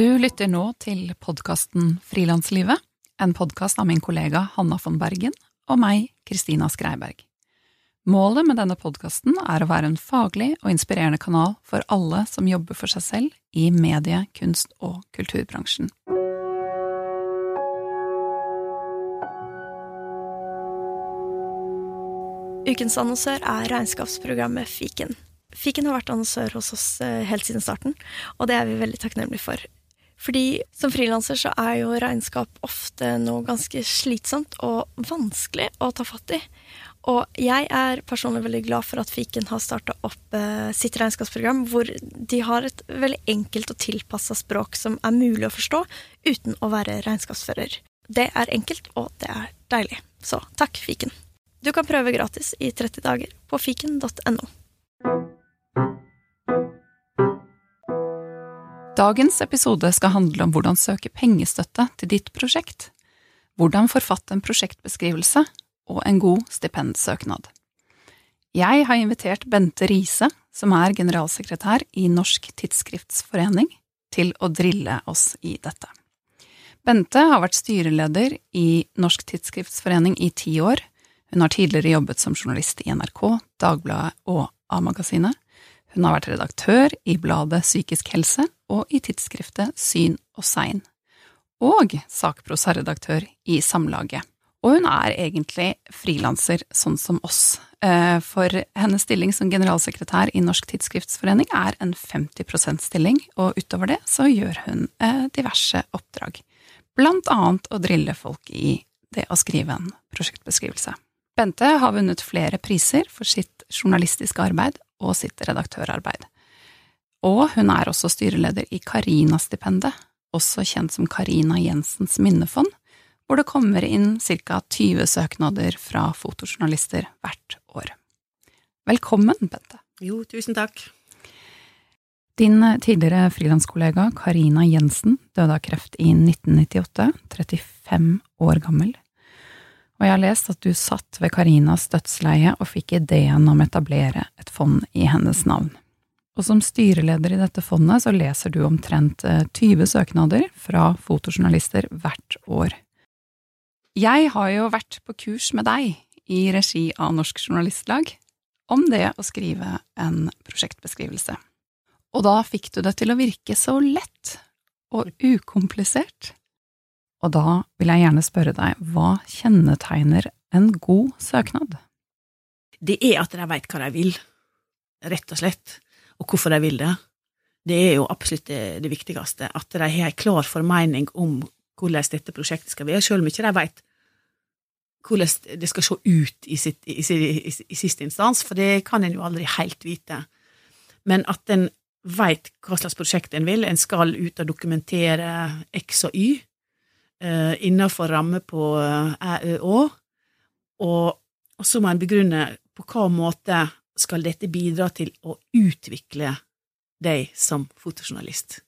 Du lytter nå til podkasten Frilanslivet, en podkast av min kollega Hanna von Bergen og meg, Kristina Skreiberg. Målet med denne podkasten er å være en faglig og inspirerende kanal for alle som jobber for seg selv i medie-, kunst- og kulturbransjen. Ukens annonsør er regnskapsprogrammet Fiken. Fiken har vært annonsør hos oss eh, helt siden starten, og det er vi veldig takknemlige for. Fordi som frilanser så er jo regnskap ofte noe ganske slitsomt og vanskelig å ta fatt i. Og jeg er personlig veldig glad for at Fiken har starta opp eh, sitt regnskapsprogram, hvor de har et veldig enkelt og tilpassa språk som er mulig å forstå uten å være regnskapsfører. Det er enkelt, og det er deilig. Så takk, Fiken. Du kan prøve gratis i 30 dager på fiken.no. Dagens episode skal handle om hvordan søke pengestøtte til ditt prosjekt, hvordan forfatte en prosjektbeskrivelse og en god stipendsøknad. Jeg har invitert Bente Riise, som er generalsekretær i Norsk Tidsskriftsforening, til å drille oss i dette. Bente har vært styreleder i Norsk Tidsskriftsforening i ti år. Hun har tidligere jobbet som journalist i NRK, Dagbladet og A-magasinet. Hun har vært redaktør i bladet Psykisk helse og i tidsskriftet Syn og Sein, og sakprosaredaktør i Samlaget. Og hun er egentlig frilanser, sånn som oss, eh, for hennes stilling som generalsekretær i Norsk Tidsskriftsforening er en 50% stilling, og utover det så gjør hun eh, diverse oppdrag, blant annet å drille folk i det å skrive en prosjektbeskrivelse. Bente har vunnet flere priser for sitt journalistiske arbeid og sitt redaktørarbeid. Og hun er også styreleder i Carina-stipendet, også kjent som Carina Jensens minnefond, hvor det kommer inn ca. 20 søknader fra fotojournalister hvert år. Velkommen, Bente. Jo, tusen takk. Din tidligere frilanskollega Carina Jensen døde av kreft i 1998, 35 år gammel. Og jeg har lest at du satt ved Karinas dødsleie og fikk ideen om å etablere et fond i hennes navn. Og som styreleder i dette fondet så leser du omtrent 20 søknader fra fotojournalister hvert år. Jeg har jo vært på kurs med deg i regi av Norsk Journalistlag om det å skrive en prosjektbeskrivelse. Og da fikk du det til å virke så lett og ukomplisert. Og da vil jeg gjerne spørre deg, hva kjennetegner en god søknad? Det er at de veit hva de vil, rett og slett, og hvorfor de vil det. Det er jo absolutt det, det viktigste, at de har en klar formening om hvordan dette prosjektet skal være, selv om ikke de veit hvordan det skal se ut i, sitt, i, i, i, siste instans, for det kan en jo aldri helt vite. Men at en veit hva slags prosjekt en vil, en skal ut og dokumentere X og Y, eh, innenfor ramme på Æ, Ø, Å, og, og så må en begrunne på hva måte skal dette bidra til å utvikle deg som fotojournalist.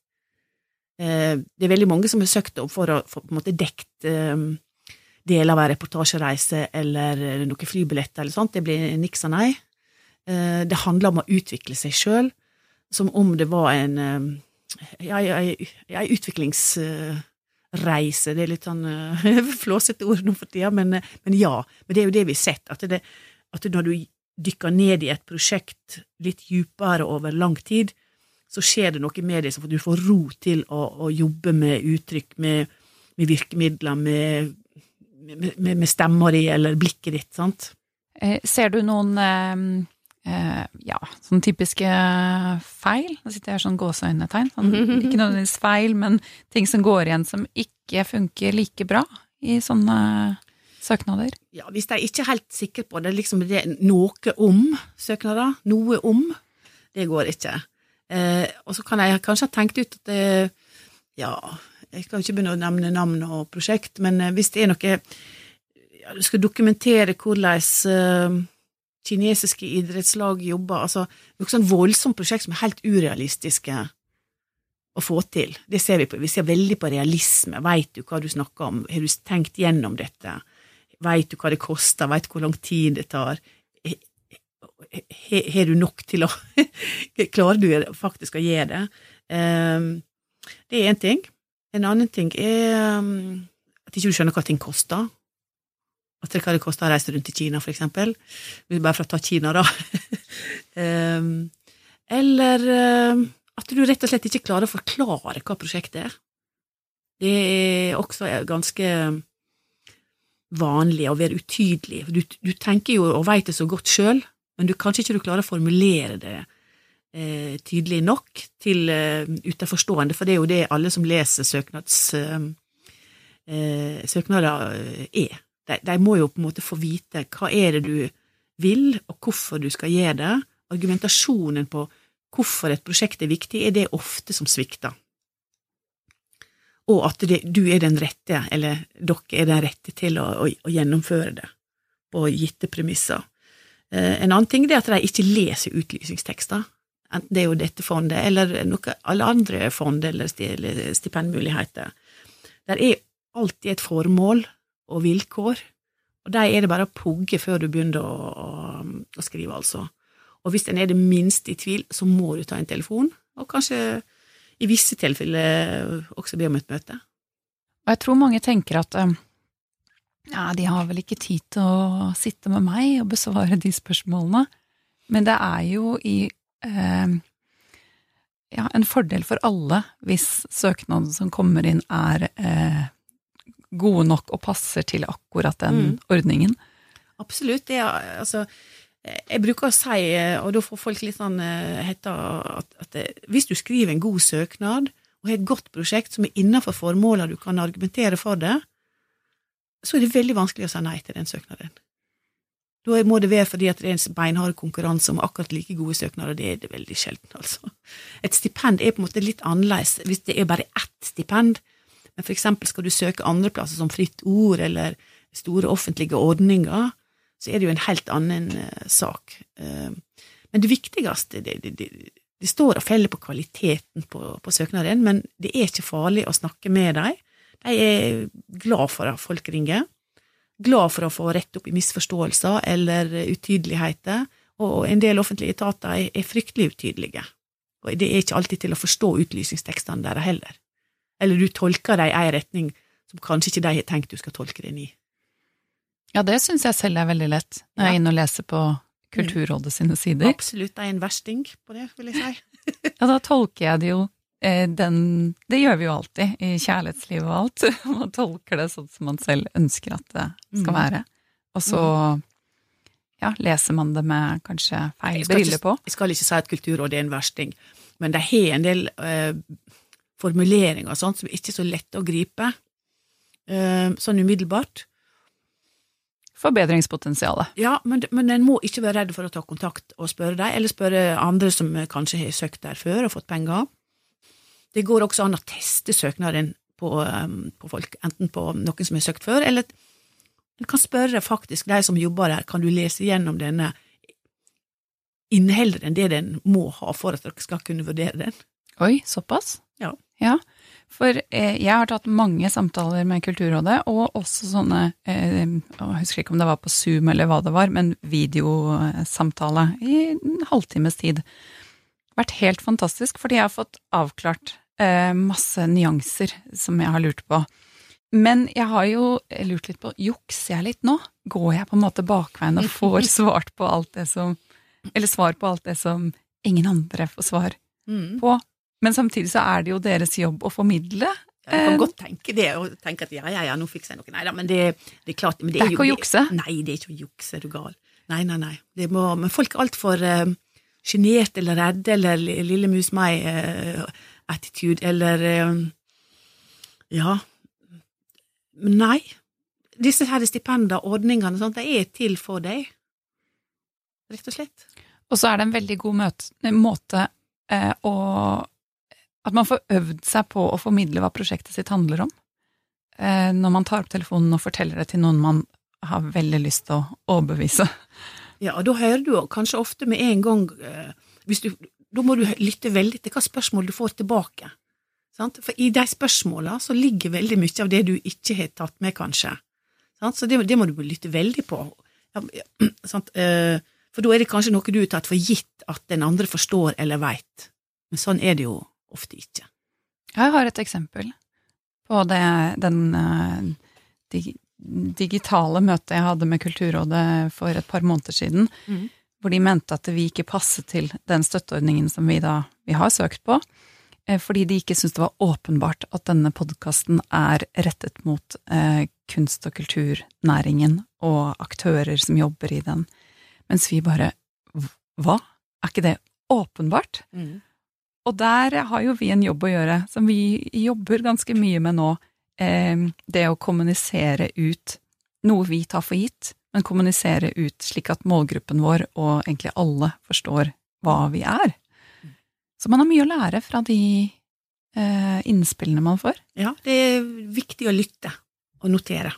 Eh, det er veldig mange som har søkt om for å få på en eh, deler av en reportasjereise eller noen flybilletter eller sånt. Det blir niks og nei. Eh, det handler om å utvikle seg sjøl, som om det var en ja, ja, utviklingsreise. Det er litt sånn flåsete ord nå for tida, men, men, ja. Men det er jo det vi har sett, at, det, at når du dykker ned i et prosjekt litt dypere over lang tid, så skjer det noe med det, så du får ro til å, å jobbe med uttrykk, med, med virkemidler, med, med, med stemma di eller blikket ditt, sant. Ser du noen eh, ja, sånn typiske feil? Nå sitter jeg her sånn gåseøynetegn. Sånn, ikke nødvendigvis feil, men ting som går igjen som ikke funker like bra i sånne søknader? Ja, hvis de ikke er helt sikre på det, liksom det noe om søknader, noe om, det går ikke. Eh, og så kan jeg kanskje ha tenkt ut at det, ja, jeg skal ikke begynne å nevne navn og prosjekt, men hvis det er noe ja, Du skal dokumentere hvordan uh, kinesiske idrettslag jobber, altså noe sånn voldsomt prosjekt som er helt urealistiske å få til. Det ser vi på. Vi ser veldig på realisme. Veit du hva du snakker om? Har du tenkt gjennom dette? Veit du hva det koster? Veit du hvor lang tid det tar? har du nok til å Klarer du faktisk å gjøre det? Um, Det er én ting. En annen ting er um, at ikke du skjønner hva ting koster. At det hva det koster å reise rundt i Kina, for eksempel. Bare for å ta Kina, da. um, eller um, at du rett og slett ikke klarer å forklare hva prosjektet er. Det er også ganske vanlig å være utydelig. Du, du tenker jo og veit det så godt sjøl, men du, kanskje ikke du klarer å formulere det eh, tydelig nok til eh, utenforstående, for det er jo det alle som leser søknads, eh, eh søknader, eh, er. De, de, må jo på en måte få vite hva er det du vil, og hvorfor du skal gjøre det. Argumentasjonen på hvorfor et prosjekt er viktig, er det ofte som svikter og at det, du er den rette, eller dere er den rette til å, å, å gjennomføre det på gitte premisser. Eh, en annen ting er at de ikke leser utlysningstekster, enten det er jo dette fondet eller noe, alle andre fond eller stipendmuligheter. Der er alltid et formål og vilkår, og de er det bare å pugge før du begynner å, å, skrive, altså. Og hvis en er det minste i tvil, så må du ta en telefon, og kanskje i visse tilfeller også be om et møte. Og jeg tror mange tenker at eh, ja, de har vel ikke tid til å sitte med meg og besvare de spørsmålene, men det er jo i eh, ja, en fordel for alle hvis søknaden som kommer inn er eh, gode nok og passer til akkurat den mm. ordningen. Absolutt. Det er, altså, jeg bruker å si, og da får folk litt sånn eh, hetta, at, at, hvis du skriver en god søknad og har et godt prosjekt som er innenfor formåla du kan argumentere for det, så er det veldig vanskelig å si nei til den søknaden. Da må det være fordi at det er en beinhard konkurranse om akkurat like gode søknader, det er det veldig sjelden, altså. Et stipend er på en måte litt annerledes hvis det er bare ett stipend, men eksempel skal du søke andreplasser som Fritt Ord eller store offentlige ordninger, så er det jo en helt annen uh, sak. Uh, men det viktigste det, det, det, det, står og feller på kvaliteten på, på søknaden, men det er ikke farlig å snakke med dem. De er glad for at folk ringer, glad for å få rett opp i misforståelser eller utydeligheter, og en del offentlige etater er, er fryktelig utydelige. Og det er ikke alltid til å forstå utlysningstekstene deres heller. Eller du tolker dem i en retning som kanskje ikke de har tenkt du skal tolke den i. Ja, det syns jeg selv er veldig lett, når jeg er inne og leser på Kulturrådet sine sider. Absolutt, det er en versting på det, vil jeg si. ja, da tolker jeg det jo eh, den Det gjør vi jo alltid, i kjærlighetslivet og alt. Man tolker det sånn som man selv ønsker at det skal mm. være. Og så mm. ja, leser man det med kanskje feil briller på. Jeg skal ikke si at Kulturrådet er en versting, men de har en del uh, formuleringer og sånt som ikke er så lette å gripe uh, sånn umiddelbart forbedringspotensialet. Ja, men, men en må ikke være redd for å ta kontakt og spørre dem, eller spørre andre som kanskje har søkt der før og fått penger. Det går også an å teste søknaden på, um, på folk, enten på noen som har søkt før, eller en kan spørre faktisk de som jobber der, kan du lese gjennom denne, inneholder enn det den må ha for at dere skal kunne vurdere den? Oi, såpass? Ja. Ja. For eh, jeg har tatt mange samtaler med Kulturrådet, og også sånne eh, Jeg husker ikke om det var på Zoom eller hva det var, men videosamtale i en halvtimes tid. Vært helt fantastisk, fordi jeg har fått avklart eh, masse nyanser som jeg har lurt på. Men jeg har jo lurt litt på jukser jeg litt nå? Går jeg på en måte bakveien og får svart på alt det som Eller svar på alt det som ingen andre får svar mm. på? Men samtidig så er det jo deres jobb å formidle. Ja, jeg kan godt tenke det, og tenke at ja, ja, ja, nå fikser jeg noe. Nei da, men det, det, er klart men det, er, det er ikke å jukse? Nei, det er ikke å jukse, er du gal. Nei, nei, nei. Må, men folk er altfor uh, sjenerte eller redde eller lille mus meg-attitude uh, eller uh, Ja. Nei. Disse her stipender, ordningene, sånt, de er til for deg. Rett og slett. Og så er det en veldig god møte, måte eh, å at man får øvd seg på å formidle hva prosjektet sitt handler om. Eh, når man tar opp telefonen og forteller det til noen man har veldig lyst til å overbevise. Ja, da hører du kanskje ofte med en gang eh, du, Da må du lytte veldig til hva spørsmål du får tilbake. Sant? For i de spørsmåla så ligger veldig mye av det du ikke har tatt med, kanskje. Sant? Så det, det, må du lytte veldig på. Ja, eh, for da er det kanskje noe du har tatt for gitt at den andre forstår eller veit. Men sånn er det jo ofte ikke. Jeg har et eksempel på det, den de, digitale møtet jeg hadde med Kulturrådet for et par måneder siden, mm. hvor de mente at vi ikke passet til den støtteordningen som vi da vi har søkt på, eh, fordi de ikke syntes det var åpenbart at denne podkasten er rettet mot eh, kunst- og kulturnæringen og aktører som jobber i den, mens vi bare hva? Er ikke det åpenbart? Mm. Og der har jo vi en jobb å gjøre, som vi jobber ganske mye med nå. Eh, det å kommunisere ut noe vi tar for gitt, men kommunisere ut slik at målgruppen vår og egentlig alle forstår hva vi er. Så man har mye å lære fra de eh, innspillene man får. Ja, det er viktig å lytte og notere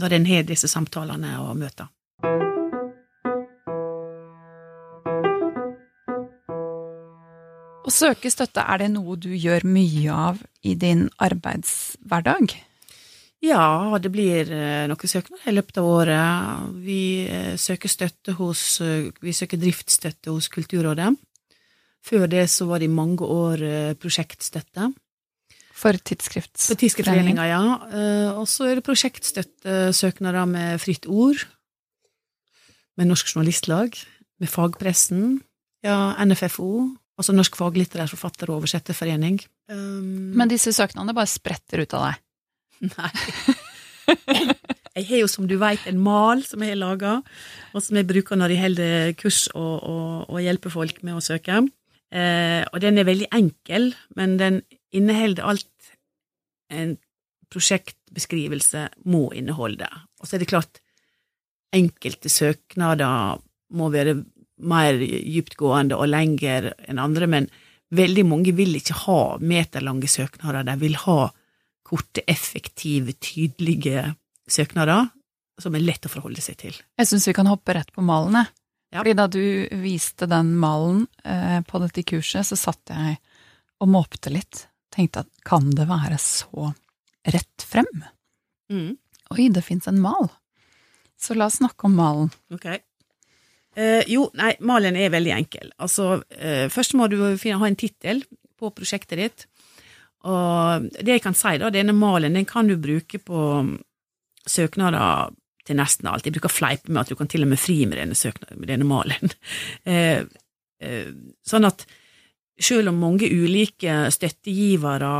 når en har disse samtalene og møter. Å søke støtte, er det noe du gjør mye av i din arbeidshverdag? Ja, det blir eh, noen søknader i løpet av året. Vi eh, søker støtte hos eh, Vi søker driftsstøtte hos Kulturrådet. Før det så var det i mange år prosjektstøtte. For Tidsskriftforeninga, ja. Og så er det prosjektstøttesøknader med Fritt Ord, med Norsk Journalistlag, med fagpressen, ja, NFFO, altså Norsk faglitterær forfatter- og oversetterforening. Um, Men disse søknadene bare spretter ut av deg. Nei. Jeg har jo, som du veit, en mal som jeg har laga, og som jeg bruker når jeg holder kurs og, og, og hjelper folk med å søke. Eh, og den er veldig enkel, men den inneholder alt en prosjektbeskrivelse må inneholde. Og så er det klart, enkelte søknader må være mer dyptgående og lengre enn andre, men veldig mange vil ikke ha meterlange søknader, de vil ha korte, effektive, tydelige søknader som er lett å forholde seg til. Jeg syns vi kan hoppe rett på malen, jeg. Ja. Fordi da du viste den malen eh, på dette kurset, så satt jeg og måpte litt. Tenkte at kan det være så rett frem? Mm. Oi, det fins en mal. Så la oss snakke om malen. Ok. Eh, jo, nei, malen er veldig enkel. Altså, eh, først må du finne, ha en tittel på prosjektet ditt. Og det jeg kan si, da, denne malen den kan du bruke på søknader til nesten alt. Jeg bruker fleipe med at du kan til og med fri med denne, søknaden, med denne malen. Eh, eh, sånn at selv om mange ulike støttegivere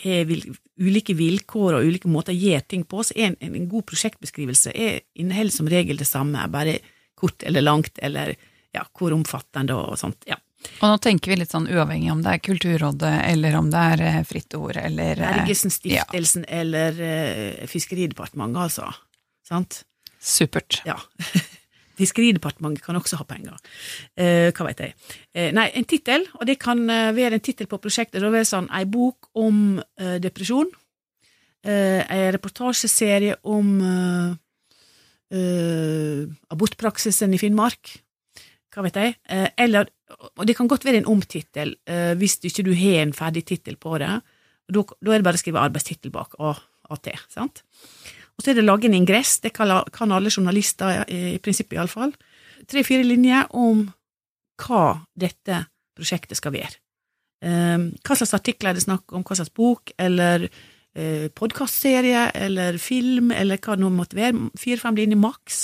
har ulike vilkår og ulike måter å gjøre ting på, så er en, en god prosjektbeskrivelse er, inneholder som regel det samme, bare kort eller langt, eller ja, hvor omfattende og sånt. ja. Og nå tenker vi litt sånn uavhengig om det er Kulturrådet, eller om det er eh, Fritt Ord, eller eh, Bergesen-stiftelsen eller eh, Fiskeridepartementet, altså. Sant? Supert. Ja. Fiskeridepartementet kan også ha penger. Eh, hva vet jeg. Eh, nei, en tittel, og det kan være en tittel på prosjektet. Det vil sånn ei bok om depresjon. Eh, ei reportasjeserie om eh, abortpraksisen i Finnmark. Hva vet jeg. uh, eller, og det kan godt være en omtittel, uh, hvis du ikke du har en ferdig tittel på det. Da, er det bare å skrive arbeidstittel bak, AT, sant? Og så er det å lage en ingress, det kan alle journalister, i, i prinsippet iallfall. Tre-fire linjer om hva dette prosjektet skal være. Um, hva slags artikler er det snakk om, hva slags bok, eller uh, podkastserie, eller film, eller hva det nå måtte være. Fire-fem linjer maks.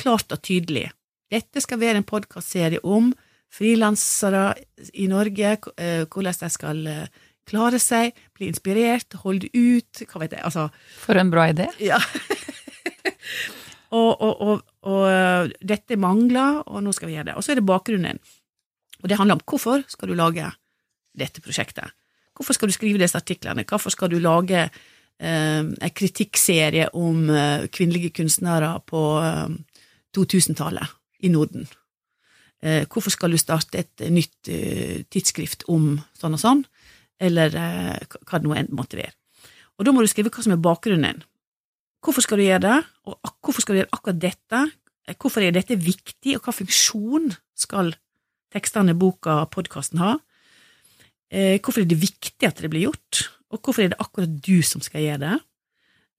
Klart og tydelig. Dette skal være en podkastserie om frilansere i Norge, uh, hvordan de skal uh, klare seg, bli inspirert, holde ut, hva vet jeg, altså For en bra idé. ja. og, og, og, og øh, dette mangler, og nå skal vi gjøre det. Og så er det bakgrunnen. Og det handler om hvorfor skal du lage dette prosjektet? Hvorfor skal du skrive disse artiklene? Hvorfor skal du lage eh, en kritikkserie om eh, kvinnelige kunstnere på eh, 2000-tallet i Norden? Eh, hvorfor skal du starte et nytt eh, tidsskrift om sånn og sånn? Eller eh, hva det nå enn måtte være. Og da må du skrive hva som er bakgrunnen. Hvorfor skal du gjøre det, og hvorfor skal du gjøre akkurat dette? Eh, Hvorfor er dette viktig, og hva funksjon skal tekstene, boka, podkasten ha? Eh, hvorfor er det viktig at det blir gjort, og hvorfor er det akkurat du som skal gjøre det?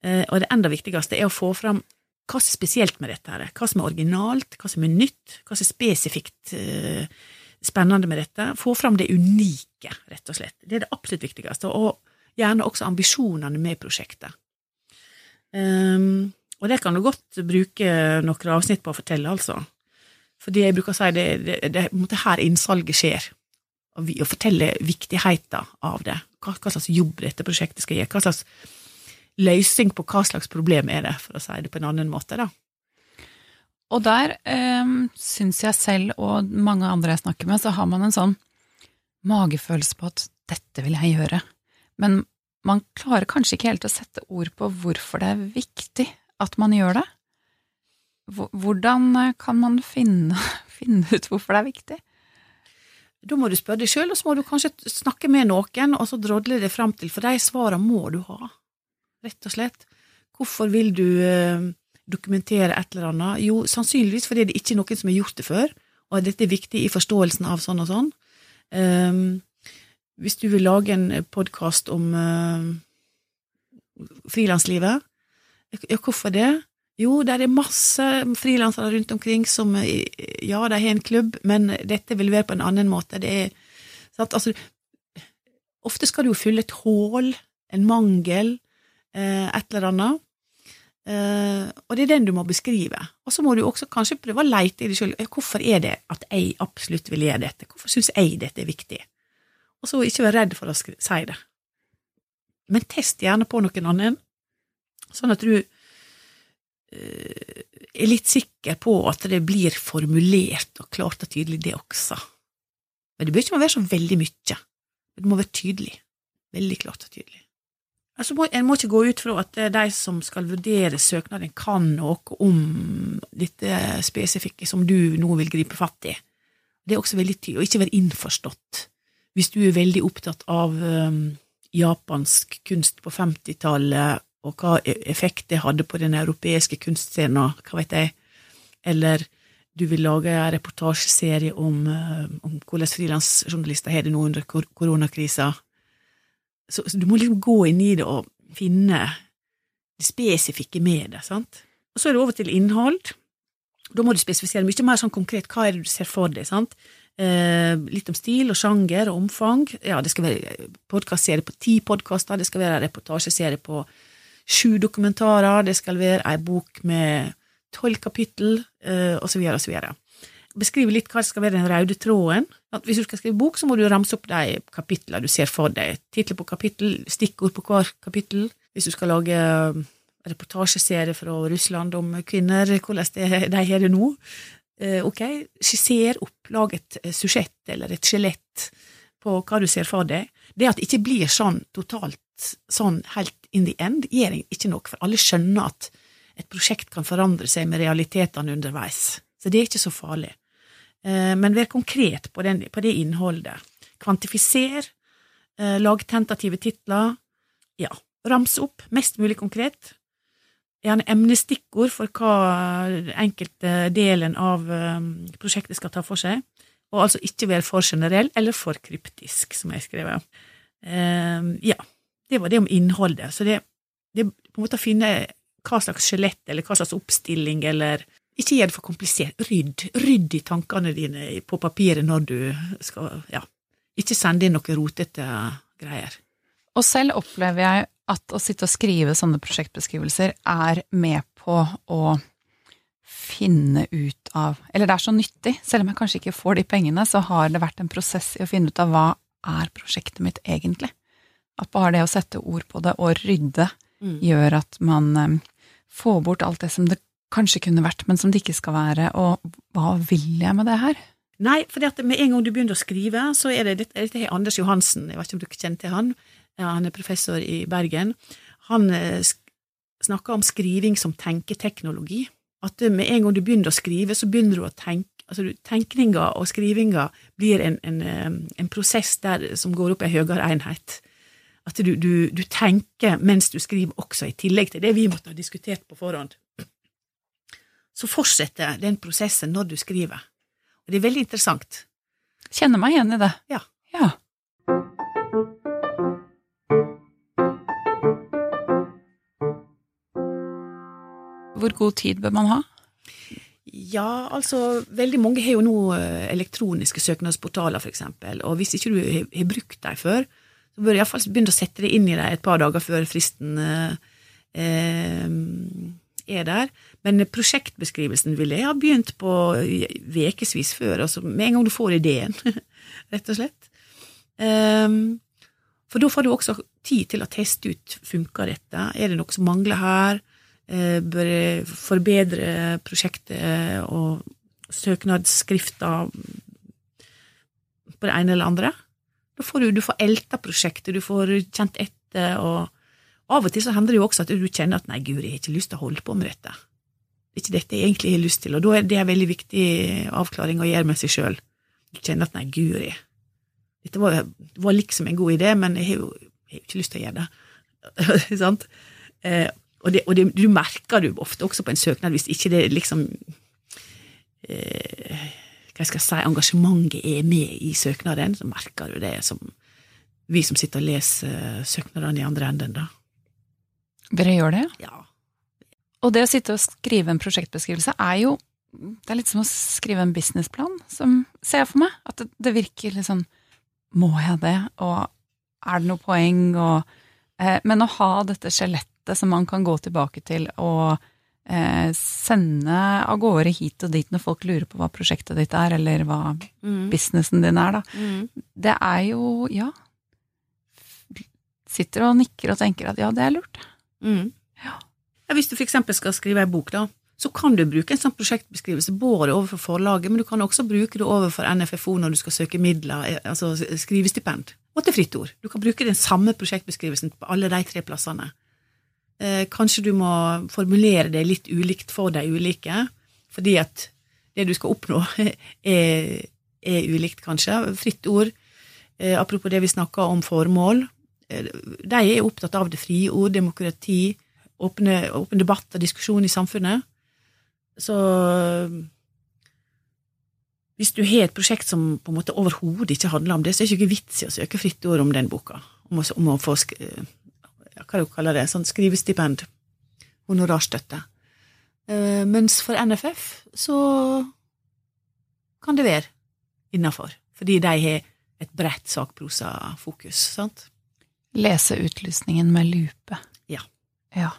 Eh, og det enda viktigste er å få fram hva som er spesielt med dette, her, hva som er originalt, hva som er nytt, hva som er spesifikt eh, spennende med dette. Få fram det unike, rett og slett. Det er det absolutt viktigste. Og gjerne også ambisjonene med prosjektet. Um, og det kan du godt bruke noen avsnitt på å fortelle, altså. Fordi jeg bruker å si det, det, det er her innsalget skjer. Å fortelle viktigheten av det. Hva, hva, slags jobb dette prosjektet skal gi. Hva slags løsning på hva slags problem er det, for å si det på en annen måte, da. Og der eh, syns jeg selv, og mange andre jeg snakker med, så har man en sånn magefølelse på at dette vil jeg gjøre. Men man klarer kanskje ikke helt å sette ord på hvorfor det er viktig at man gjør det. Hvordan kan man finne, finne ut hvorfor det er viktig? Da må du spørre deg sjøl, og så må du kanskje snakke med noen, og så drodle det fram til, for de svarene må du ha, rett og slett. Hvorfor vil du eh, dokumentere et eller annet? Jo, sannsynligvis fordi det ikke er noen som har gjort det før, og dette er viktig i forståelsen av sånn og sånn. Um, hvis du vil lage en podkast om uh, frilanslivet, ja, hvorfor det? Jo, det er masse frilansere rundt omkring som Ja, de har en klubb, men dette vil være på en annen måte. Det er sant, altså Ofte skal du jo fylle et hull, en mangel, eh, et eller annet. Eh, og det er den du må beskrive. Og så må du også kanskje prøve å leite i deg sjøl. Hvorfor er det at jeg absolutt vil gjøre dette? Hvorfor syns jeg dette er viktig? Og så ikke være redd for å si det. Men test gjerne på noen annen, sånn at du Eh, er litt sikker på at det blir formulert og klart og tydelig, det også. Men det bør ikke være så veldig mye. Det må være tydelig. Veldig klart og tydelig. Altså, en må ikke gå ut fra at de som skal vurdere søknaden, kan noe om dette spesifikke som du nå vil gripe fatt i. Det er også veldig tydelig, og ikke være innforstått. Hvis du er veldig opptatt av um, japansk kunst på 50-tallet og hva e- effekt det hadde på den europeiske kunstscenen, hva vet jeg, eller du vil lage en reportasjeserie om, eh, om hvordan frilansjournalister har det nå under kor koronakrisa. Så, så, du må liksom gå inn i det og finne det spesifikke med det, sant. Og så er det over til innhold. Da må du spesifisere mye mer sånn konkret hva er det du ser for deg, sant. Eh, litt om stil og sjanger og omfang. Ja, det skal være podkastserie på ti podkaster, det skal være reportasjeserie på sju dokumentarer, det skal være ei bok med tolv kapittel, eh, osv., osv. Beskrive litt hva som skal være den røde tråden. Hvis du skal skrive bok, så må du ramse opp de kapitlene du ser for deg. Titler på kapittel, stikkord på hver kapittel. Hvis du skal lage eh, reportasjeserie fra Russland om kvinner, hvordan det, de har det nå. Uh, ok, skisser opp, lag et susjett eller et skjelett på hva du ser for deg. Det at det ikke blir sånn totalt sånn helt in the end gjør ikke noe, for alle skjønner at et prosjekt kan forandre seg med realitetene underveis. Så det er ikke så farlig. Eh, men vær konkret på, den, på det innholdet. Kvantifiser, eh, lag tentative titler. Ja, rams opp mest mulig konkret. Gjerne emnestikkord for hva enkelte delen av eh, prosjektet skal ta for seg. Og altså ikke være for generell eller for kryptisk, som jeg skrev. Ja, det var det om innholdet. Så det, det på en måte å finne hva slags skjelett eller hva slags oppstilling eller Ikke gjør det for komplisert. Rydd. Rydd i tankene dine på papiret når du skal Ja. Ikke sende inn noe rotete greier. Og selv opplever jeg at å sitte og skrive sånne prosjektbeskrivelser er med på å finne ut av Eller det er så nyttig. Selv om jeg kanskje ikke får de pengene, så har det vært en prosess i å finne ut av hva er prosjektet mitt egentlig. At bare det å sette ord på det og rydde mm. gjør at man um, får bort alt det som det kanskje kunne vært, men som det ikke skal være. Og hva vil jeg med det her? Nei, for med en gang du begynner å skrive, så er det dette, dette er Anders Johansen, jeg vet ikke om dere kjenner til han, han er professor i Bergen. Han eh, snakker om skriving som tenketeknologi. At med en gang du begynner å skrive, så begynner du å tenke altså Tenkninga og skrivinga blir en, en, en prosess der, som går opp i ei høyere enhet. At du, du, du, tenker mens du skriver også, i tillegg til det vi måtte ha diskutert på forhånd. Så fortsetter den prosessen når du skriver. Og det er veldig interessant. Kjenner meg igjen i det. Ja. ja. Hvor god tid bør man ha? Ja, altså veldig mange har jo nå eh, elektroniske søknadsportaler, f.eks. Og hvis ikke du har, brukt dem før, så bør du iallfall begynne å sette deg inn i dem et par dager før fristen eh, eh, er der. Men prosjektbeskrivelsen ville jeg ha begynt på ukevis før, altså med en gang du får ideen, rett og slett. Um, for da får du også tid til å teste ut funker dette, er det noe som mangler her, Eh, bør forbedre prosjektet og søknadsskrifta på det ene eller andre. Da får du, du får elta prosjektet, du får kjent etter, og av og til så hender det jo også at du kjenner at nei, guri, jeg har ikke lyst til å holde på med dette. Det er ikke dette jeg egentlig har lyst til, og da er det en veldig viktig avklaring å gjøre med seg sjøl. Du kjenner at nei, guri, dette var, var, liksom en god idé, men jeg har jo, jeg har ikke lyst til å gjøre det. Sant? Og, det, og det, du merker det ofte også på en søknad, hvis ikke det liksom eh, Hva skal jeg si Engasjementet er med i søknaden, så merker du det som vi som sitter og leser søknadene i andre enden, da. Dere gjør det? Ja. Og det å sitte og skrive en prosjektbeskrivelse er jo Det er litt som å skrive en businessplan, som ser jeg for meg. At det, det virker litt sånn Må jeg det? Og er det noe poeng? Og, eh, men å ha dette skjelettet nettet som man kan gå tilbake til og eh, sende av gårde hit og dit når folk lurer på hva prosjektet ditt er, eller hva mm. businessen din er, da. Mm. Det er jo, ja Sitter og nikker og tenker at ja, det er lurt. Mm. Ja. ja. Hvis du eksempel skal skrive ei bok, da, så kan du bruke en sånn prosjektbeskrivelse både overfor forlaget, men du kan også bruke det overfor NFFO når du skal søke midler, eh, altså skrivestipend, og til Fritt Ord. Du kan bruke den samme prosjektbeskrivelsen på alle de tre plassene. Eh, kanskje du må formulere det litt ulikt for de ulike, fordi at det du skal oppnå, er, er ulikt, kanskje. Fritt ord, eh, apropos det vi snakka om formål, eh, de er opptatt av det frie ord, demokrati, åpne, åpen debatt og diskusjon i samfunnet. Så hvis du har et prosjekt som på en måte overhodet ikke handler om det, så er det ikke vits i å søke fritt ord om den boka. Om å, om å få hva du kaller det, sånn skrivestipend, honorarstøtte. Uh, mens for NFF så kan det være innafor, fordi de har et bredt sakprosafokus, sant? Lese utlysningen med lupe. Ja. ja.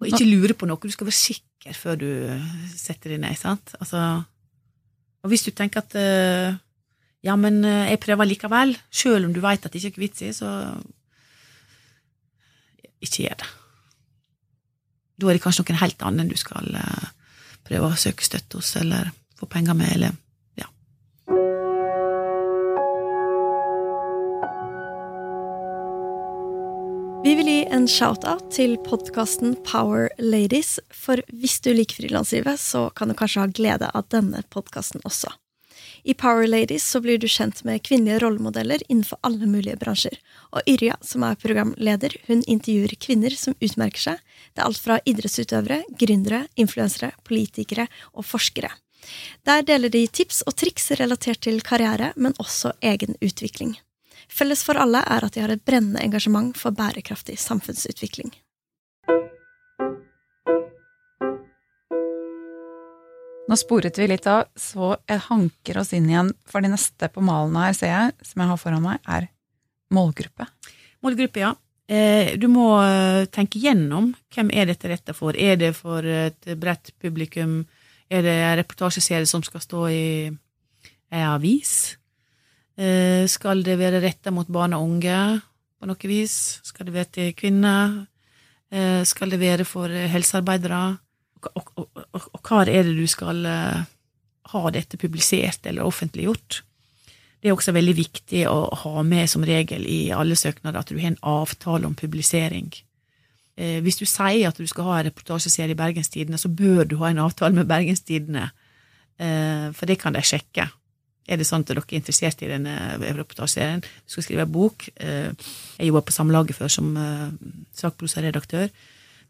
Og ikke lure på noe, du skal være sikker før du setter deg ned, sant? Altså, og hvis du tenker at uh, ja, men uh, jeg prøver likevel, sjøl om du veit at det ikke er vits i, så ikke gjør det. Da er det kanskje noen helt annen du skal eh, prøve å søke støtte hos, eller få penger med, eller ja. Vi vil gi en shout-out til podkasten Power Ladies, for hvis du liker frilanslivet, så kan du kanskje ha glede av denne podkasten også. I Power Ladies så blir du kjent med kvinnelige rollemodeller innenfor alle mulige bransjer. Og Yrja, som er programleder, hun intervjuer kvinner som utmerker seg. Det er alt fra idrettsutøvere, gründere, influensere, politikere og forskere. Der deler de tips og triks relatert til karriere, men også egen utvikling. Felles for alle er at de har et brennende engasjement for bærekraftig samfunnsutvikling. Nå sporet vi litt av, så jeg hanker oss inn igjen, for de neste på malen her, ser jeg, som jeg har foran meg, er målgruppe. Målgruppe, ja. Eh, du må eh, tenke gjennom hvem er dette retta for. Er det for et bredt publikum? Er det en reportasjeserie som skal stå i ei avis? Eh, skal det være retta mot barn og unge på noe vis? Skal det være til kvinner? Skal det være for helsearbeidere? Og, og, og, og hva er det du skal uh, ha dette publisert eller offentliggjort? Det er også veldig viktig å ha med som regel i alle søknader at du har en avtale om publisering. Eh, hvis du sier at du skal ha en reportasjeserie i Bergenstidene, så bør du ha en avtale med Bergenstidene, eh, for det kan de sjekke. Er det sånn at dere er interessert i denne reportasjeserien? Du skal skrive en bok. Eh, jeg jobba på Samlaget før som eh, sakprosaredaktør.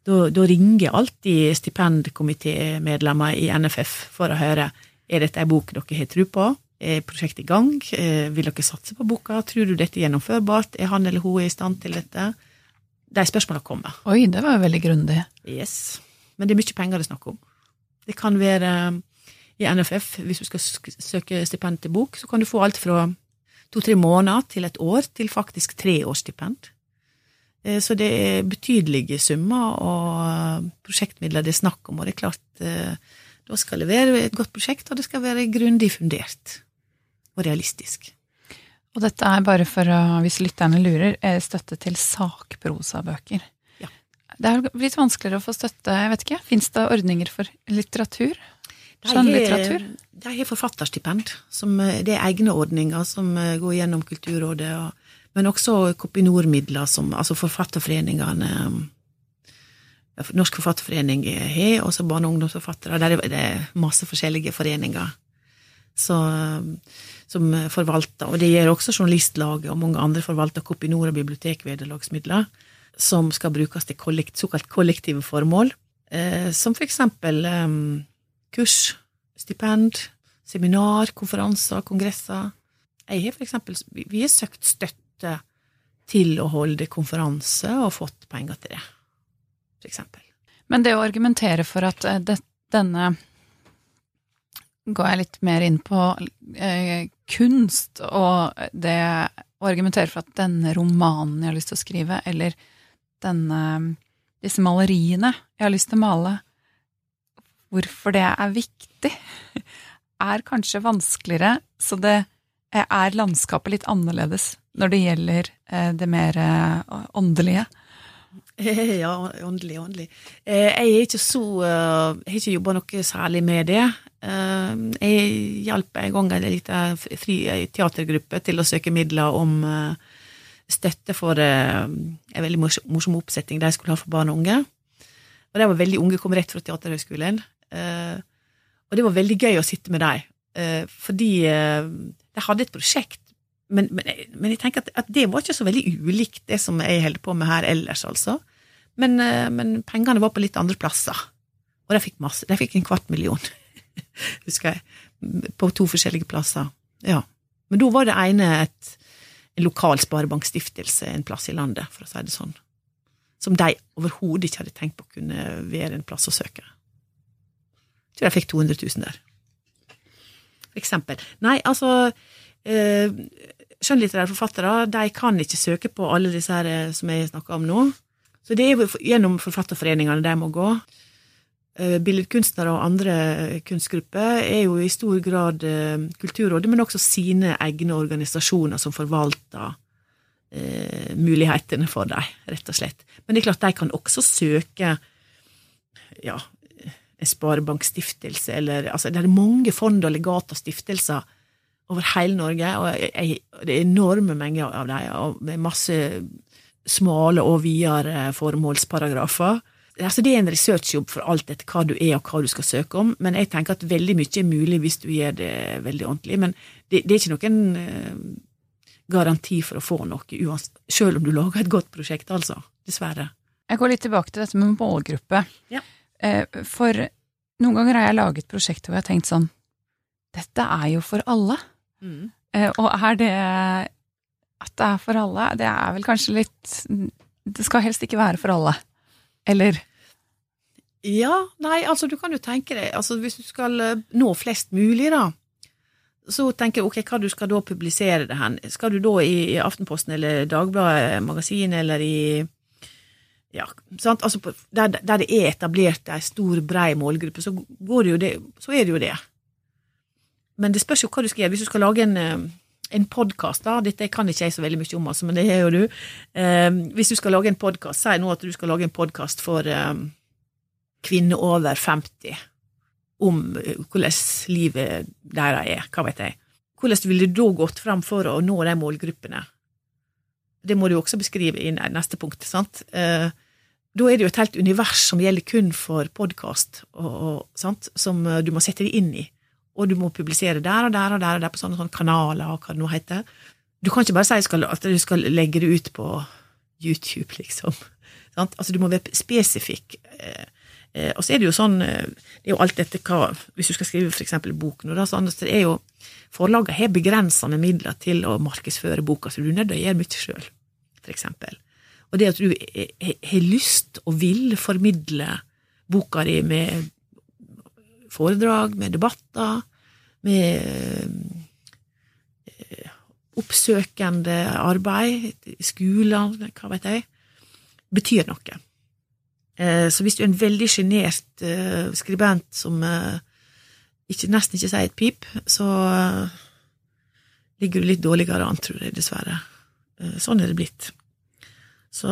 Da, da ringer alltid stipendkomitémedlemmer i NFF for å høre er dette ei bok dere har tro på. Er prosjektet i gang? Eh, vil dere satse på boka? Tror du dette er gjennomførbart? Er han eller hun i stand til dette? De spørsmåla kommer. Oi, det var veldig grundig. Yes. Men det er mye penger det er snakk om. Det kan være i NFF, hvis du skal søke stipend til bok, så kan du få alt fra to-tre måneder til et år til faktisk tre års stipend. Eh, så det er betydelige summer og prosjektmidler det er snakk om, og det er klart eh, da skal det være et godt prosjekt, og det skal være grundig fundert og realistisk. Og dette er bare for å, hvis lytterne lurer, støtte til sakprosabøker. Ja. Det er blitt vanskeligere å få støtte, jeg vet ikke, fins det ordninger for litteratur? Skjønnlitteratur? De har forfatterstipend. Som, eh, det er egne ordninger som eh, går gjennom Kulturrådet. Og, men også Kopinor-midler, som altså forfatterforeningene Norsk Forfatterforening har, også barne- og ungdomsforfattere. Der er det masse forskjellige foreninger så, som forvalter. Og det gjør også Journalistlaget og mange andre forvalter Kopinor og bibliotekvederlagsmidler, som skal brukes til kollekt, såkalt kollektive formål, eh, som for eksempel eh, kurs, stipend, seminar, konferanser, kongresser. Jeg har for eksempel, vi har søkt støtte til å holde konferanse og fått penger til det, eksempel. Men det å argumentere for at eh, det, denne Går jeg litt mer inn på eh, kunst, og det å argumentere for at denne romanen jeg har lyst til å skrive, eller denne, disse maleriene jeg har lyst til å male, hvorfor det er viktig, er kanskje vanskeligere, så det er landskapet litt annerledes når det gjelder eh, det mer eh, åndelige. Ja, åndelig, åndelig. Eh, jeg er ikke så Jeg har ikke jobba noe særlig med det. Jeg hjalp en gang en liten teatergruppe til å søke midler om støtte for en veldig morsom oppsetning de skulle ha for barn og unge. Og de var veldig unge, kom rett fra Teaterhøgskolen. Og det var veldig gøy å sitte med dem, fordi de hadde et prosjekt. Men, men, men jeg tenker at, at, det var ikke så veldig ulikt det som jeg holder på med her ellers, altså. Men, men, pengene var på litt andre plasser. Og de fikk masse. De fikk en kvart million, husker jeg, på to forskjellige plasser. Ja. Men da var det ene et, en lokal sparebankstiftelse en plass i landet, for å si det sånn. Som de overhodet ikke hadde tenkt på kunne være en plass å søke. Jeg tror jeg fikk 200 000 der. For eksempel. Nei, altså eh, Skjønnlitterære forfattere de kan ikke søke på alle disse her eh, som jeg snakker om nå. Så det er gjennom forfatterforeningene de må gå. Eh, billedkunstnere og andre kunstgrupper er jo i stor grad eh, Kulturrådet, men også sine egne organisasjoner som forvalter eh, mulighetene for dem, rett og slett. Men det er klart de kan også søke ja, sparebankstiftelse, eller altså Det er mange fond og legater og stiftelser over hele Norge, og jeg, det er enorme mengder av dem, og med masse smale og videre formålsparagrafer. Altså Det er en researchjobb for alt etter hva du er og hva du skal søke om, men jeg tenker at veldig mye er mulig hvis du gjør det veldig ordentlig. Men det, det er ikke noen uh, garanti for å få noe, selv om du lager et godt prosjekt, altså. Dessverre. Jeg går litt tilbake til dette med målgruppe. Ja. Eh, for noen ganger har jeg laget prosjekter hvor jeg har tenkt sånn Dette er jo for alle. Mm. Eh, og er det at det er for alle, det er vel kanskje litt Det skal helst ikke være for alle. Eller? Ja, nei, altså du kan jo tenke deg altså Hvis du skal eh, nå flest mulig, da, så tenker jeg ok, hva du skal da publisere det hen? Skal du da i, Aftenposten eller Dagbladet Magasin eller i ja? Altså, der, der, det er etablert ei stor, brei målgruppe, så, det, så, er det jo det. Men det spørs jo hva du skal gjøre. Hvis du skal lage en, eh, en podkast, da Dette kan ikke jeg så veldig mye om, altså, men det er jo du. Eh, hvis du skal lage en podkast, si nå at du skal lage en podkast for eh, kvinner over 50 om eh, hvordan livet deres er, hva vet jeg. Hvordan ville du da gått fram for å nå de målgruppene? Det må du også beskrive i neste punkt. sant? Eh, da er det jo et helt univers som gjelder kun for podkast, som eh, du må sette deg inn i. Og du må publisere der og der og der og der på sånne, sånne kanaler og hva det nå heter. Du kan ikke bare si at du skal legge det ut på YouTube, liksom. Sant? Altså, du må være spesifikk. Eh, og så er det jo sånn Det er jo alt dette hva Hvis du skal skrive eksempel bok nå, da, så det jo Forlagene har begrensa med midler til å markedsføre boka, så du er nødt til å gjøre mye sjøl, eksempel. Og det at du har lyst og vil formidle boka di med foredrag, med debatter, med eh, oppsøkende arbeid skoler, hva vet jeg, betyr noe. Eh, så hvis du er en veldig sjenert eh, skribent som ikke, nesten ikke sier et pip, så ligger du litt dårligere an, tror jeg, dessverre. Sånn er det blitt. Så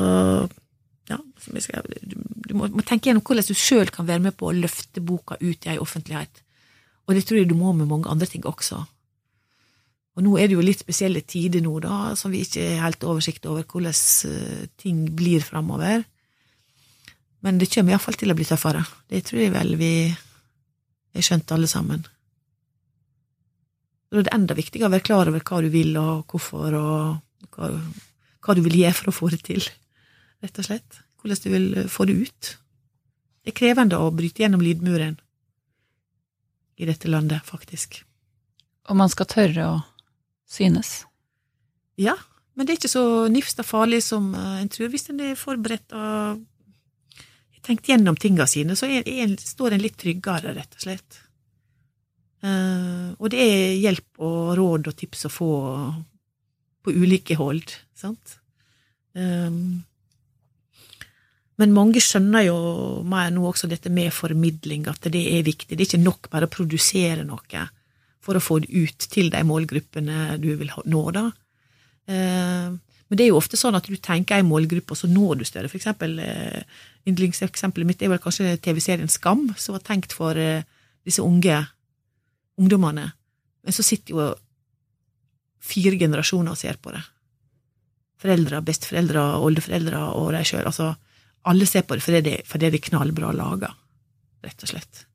ja, skal, du, må, må, tenke gjennom hvordan du sjøl kan være med på å løfte boka ut i ei offentlighet. Og det tror jeg du må med mange andre ting også. Og nå er det jo litt spesielle tider nå, da, som vi ikke har helt oversikt over hvordan uh, ting blir framover. Men det kommer iallfall til å bli tøffere. Det tror jeg vel vi har skjønte alle sammen. Da er det enda viktigere å være klar over hva du vil, og hvorfor, og hva, hva du vil gjøre for å få det til rett og slett. Hvordan du vil eh, få det ut. Det er krevende å bryte gjennom lydmuren i dette landet, faktisk. Og man skal tørre å synes? Ja, men det er ikke så nifst og farlig som eh, en tror. Hvis en er forberedt og tenkt gjennom tinga sine, så er, er, står en litt tryggere, rett og slett. Uh, og det er hjelp og råd og tips å få på ulike hold, sant. Um, men mange skjønner jo mer nå også dette med formidling, at det er viktig. Det er ikke nok bare å produsere noe for å få det ut til de målgruppene du vil nå, da. Eh, men det er jo ofte sånn at du tenker ei målgruppe, og så når du større. For eksempel, eh, yndlingseksempelet mitt er vel kanskje TV-serien Skam, som var tenkt for eh, disse unge ungdommene. Men så sitter jo fire generasjoner og ser på det. Foreldre, besteforeldre, oldeforeldre og de sjøl. Altså, alle ser på det fordi det, fordi det er knallbra laga, rett og slett.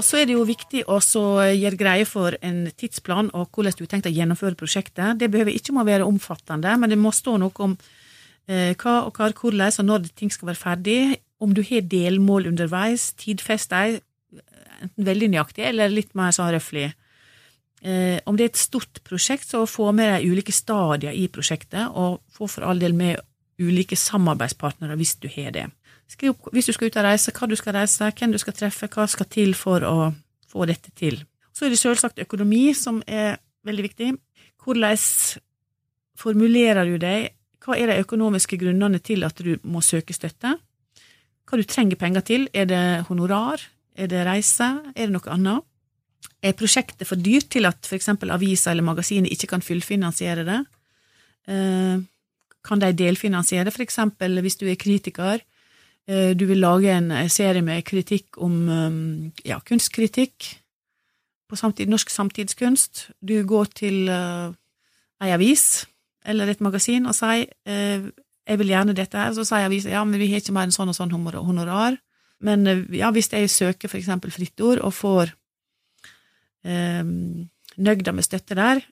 Og så er det jo viktig å gjøre greie for en tidsplan og hvordan du har tenkt å gjennomføre prosjektet. Det behøver ikke må være omfattende, men det må stå noe om eh, hva og hva, hvordan og når ting skal være ferdig. Om du har delmål underveis, tidfest dem, enten veldig nøyaktig eller litt mer sånn røffelig. Eh, om det er et stort prosjekt, så få med deg ulike stadier i prosjektet, og få for all del med ulike samarbeidspartnere hvis du har det. Skriv opp hvis du skal ut og reise, hva du skal reise, hvem du skal treffe, hva skal til for å få dette til. Så er det selvsagt økonomi som er veldig viktig. Hvordan formulerer du deg? Hva er de økonomiske grunnene til at du må søke støtte? Hva du trenger penger til? Er det honorar? Er det reise? Er det noe annet? Er prosjektet for dyrt til at f.eks. aviser eller magasiner ikke kan fullfinansiere det? Eh, kan de delfinansiere f.eks. hvis du er kritiker, du vil lage en serie med kritikk om eh, ja, kunstkritikk på samtid, norsk samtidskunst. Du går til ei avis eller et magasin og sier jeg vil gjerne dette her, så sier avisa ja, men vi har ikke mer enn sånn og sånn honorar. Men ja, hvis jeg søker for eksempel Fritt Ord og får eh, nøgda med støtte der,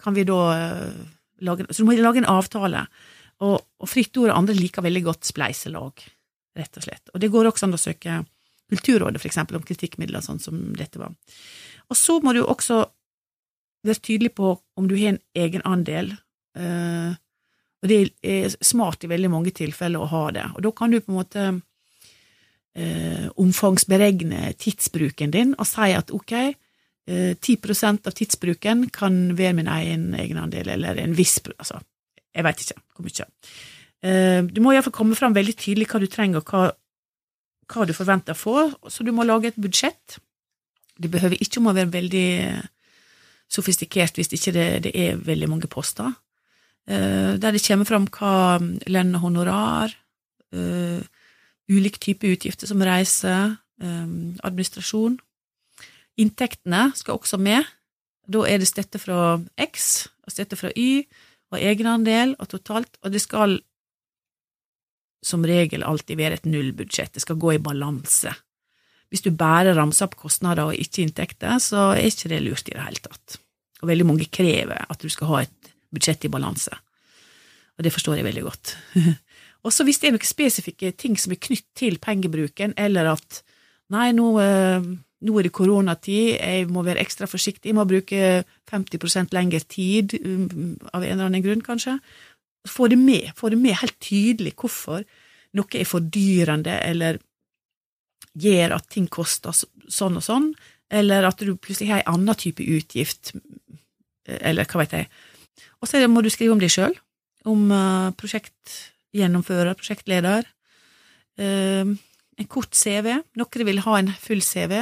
kan vi da uh, lage Så du må lage en avtale. Og, og Fritt Ord og andre liker veldig godt spleiselag, rett og slett. Og det går også an å søke Kulturrådet, for eksempel, om kritikkmidler, sånn som dette var. Og så må du også være tydelig på om du har en egenandel. Eh, og det er smart i veldig mange tilfeller å ha det. Og da kan du på en måte eh, omfangsberegne tidsbruken din og si at ok, 10 eh, av tidsbruken kan være min egen egenandel, eller en viss altså, Jeg veit ikke hvor mye. Eh, du må iallfall komme fram veldig tydelig hva du trenger, og hva, hva, du forventer å få, så du må lage et budsjett. Det behøver ikke å være veldig sofistikert hvis ikke det, det er veldig mange poster. Eh, der det kommer fram hva lønn og honorar, ulike typer utgifter som reise, administrasjon, Inntektene skal også med. Da er det støtte fra X og støtte fra Y og egenandel og totalt, og det skal som regel alltid være et nullbudsjett, det skal gå i balanse. Hvis du bare ramser opp kostnader og ikke inntekter, så er ikke det lurt i det hele tatt. Og veldig mange krever at du skal ha et budsjett i balanse, og det forstår jeg veldig godt. Også hvis det er noen spesifikke ting som er knytt til pengebruken, eller at nei, nå eh, nå er det koronatid, jeg må være ekstra forsiktig, jeg må bruke 50% lengre tid, um, av en eller annen grunn, kanskje. Få det med, få det med helt tydelig hvorfor noe er fordyrende eller gjør at ting koster sånn og sånn, eller at du plutselig har en annen type utgift, eller hva vet jeg. Og så må du skrive om deg sjøl, om uh, prosjektgjennomfører, prosjektleder. Uh, en kort CV. Noen vil ha en full CV.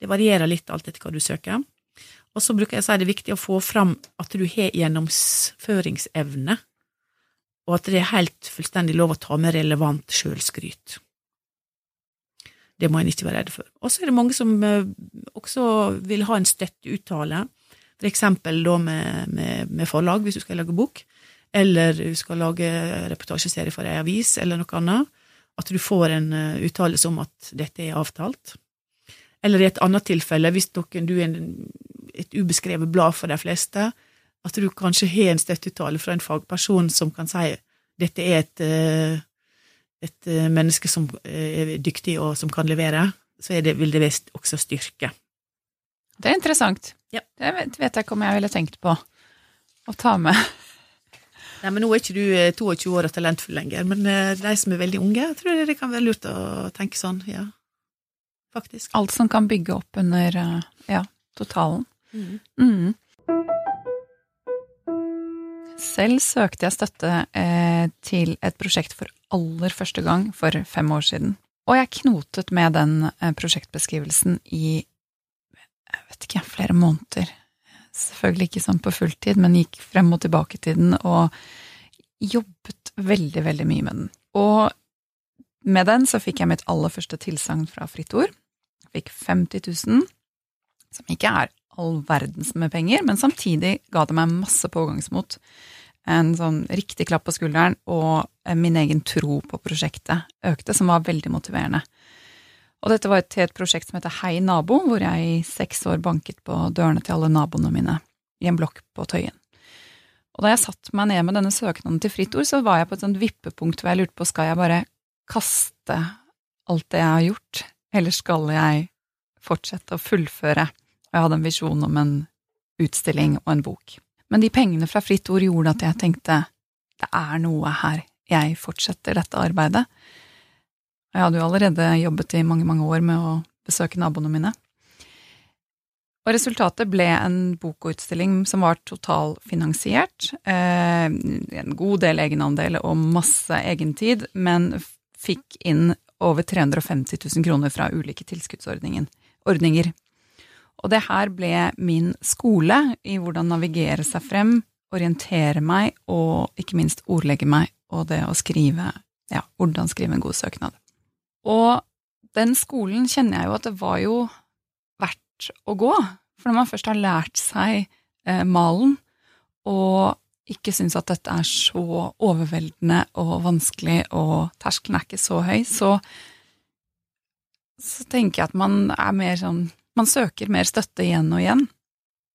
Det varierer litt alt etter hva du søker. Og så bruker jeg å si det er viktig å få fram at du har gjennomføringsevne, og at det er helt fullstendig lov å ta med relevant sjølskryt. Det må en ikke være redd for. Og så er det mange som eh, også vil ha en støtteuttale, for eksempel da med, med, med, forlag, hvis du skal lage bok, eller du skal lage reportasjeserie for ei avis, eller noe annet, at du får en uh, uttalelse om at dette er avtalt. Eller i et annet tilfelle, hvis noen, du er en, et ubeskrevet blad for de fleste, at du kanskje har en støttetale fra en fagperson som kan si dette er et uh, et eh, menneske som eh, er dyktig og som kan levere, så det, vil det visst også styrke. Det er interessant. Ja. Det vet, jeg ikke om jeg ville tenkt på å ta med. Nei, men Nå er ikke du 22 eh, år og talentfull lenger, men de som er veldig unge, jeg tror det kan være lurt å tenke sånn, ja. Faktisk. Alt som kan bygge opp under ja, totalen. Mm. Mm. Selv søkte jeg støtte eh, til et prosjekt for aller første gang for fem år siden. Og jeg knotet med den eh, prosjektbeskrivelsen i jeg vet ikke, flere måneder. Selvfølgelig ikke sånn på fulltid, men gikk frem og tilbake til den og jobbet veldig, veldig mye med den. Og med den så fikk jeg mitt aller første tilsagn fra Fritt Ord. Fikk 50 000, som ikke er all verdens med penger, men samtidig ga det meg masse pågangsmot. En sånn riktig klapp på skulderen og min egen tro på prosjektet økte, som var veldig motiverende. Og dette var til et prosjekt som heter Hei nabo, hvor jeg i seks år banket på dørene til alle naboene mine i en blokk på Tøyen. Og da jeg satte meg ned med denne søknaden til Fritt Ord, så var jeg på et sånt vippepunkt hvor jeg lurte på skal jeg bare kaste alt det jeg har gjort, eller skal jeg fortsette å fullføre og jeg hadde en visjon om en utstilling og en bok. Men de pengene fra Fritt Ord gjorde at jeg tenkte det er noe her, jeg fortsetter dette arbeidet. Jeg hadde jo allerede jobbet i mange, mange år med å besøke naboene mine. Og resultatet ble en bokutstilling som var totalfinansiert. Eh, en god del egenandel og masse egentid, men fikk inn over 350 000 kroner fra ulike tilskuddsordninger. Og det her ble min skole i hvordan navigere seg frem, orientere meg og ikke minst ordlegge meg, og det å skrive, ja, hvordan skrive en god søknad. Og den skolen kjenner jeg jo at det var jo verdt å gå, for når man først har lært seg eh, malen, og ikke syns at dette er så overveldende og vanskelig, og terskelen er ikke så høy, så, så tenker jeg at man er mer sånn man søker mer støtte igjen og igjen.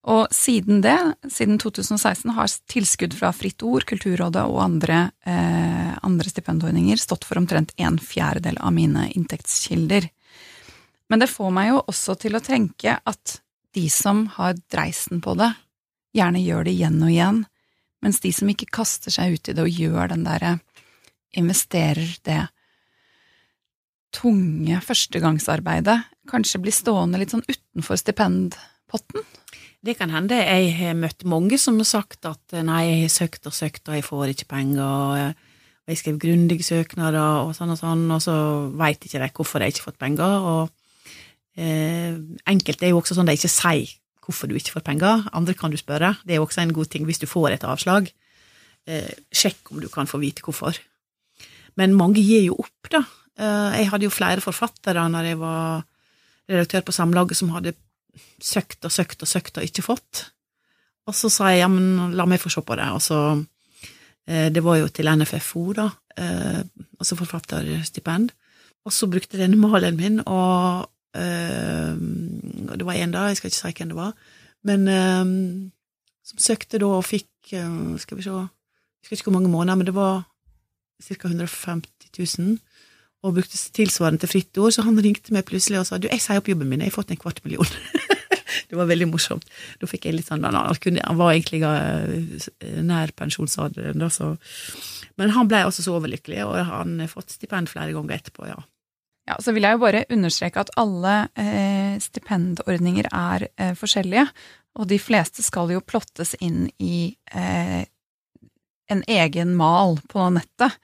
Og siden det, siden 2016, har tilskudd fra Fritt Ord, Kulturrådet og andre, eh, andre stipendordninger stått for omtrent en fjerdedel av mine inntektskilder. Men det får meg jo også til å tenke at de som har dreisen på det, gjerne gjør det igjen og igjen, mens de som ikke kaster seg ut i det og gjør den derre investerer det tunge førstegangsarbeidet kanskje blir stående litt sånn utenfor stipendpotten? Det kan hende. Jeg har møtt mange som har sagt at nei, jeg har søkt og søkt, og jeg får ikke penger, og jeg skrev grundige søknader og sånn og sånn, og så veit ikke de hvorfor de ikke har fått penger. Og eh, enkelte er jo også sånn de ikke sier hvorfor du ikke får penger. Andre kan du spørre. Det er jo også en god ting hvis du får et avslag. Eh, sjekk om du kan få vite hvorfor. Men mange gir jo opp, da. Eh, jeg hadde jo flere forfattere når jeg var redaktør på Samlaget som hadde søkt og søkt og søkt og ikke fått. Og så sa jeg ja, men la meg få se på det. Og så eh, Det var jo til NFFO, da, eh, altså forfatterstipend. Og så brukte denne malen min, og det var en da, jeg skal ikke si hvem det var, men som søkte da og fikk Skal vi se, jeg husker ikke hvor mange måneder, men det var ca. 150 000 og brukte tilsvarende til fritt ord, så han ringte meg plutselig og sa du, jeg sier opp jobben min, jeg har fått en kvart million. det var veldig morsomt. Da fikk jeg litt sånn Han, var egentlig uh, nær pensjonsalderen, da, så Men han ble altså så overlykkelig, og han har fått stipend flere ganger etterpå, ja. Ja, Så vil jeg jo bare understreke at alle eh, stipendordninger er eh, forskjellige, og de fleste skal jo plottes inn i eh, en egen mal på nettet.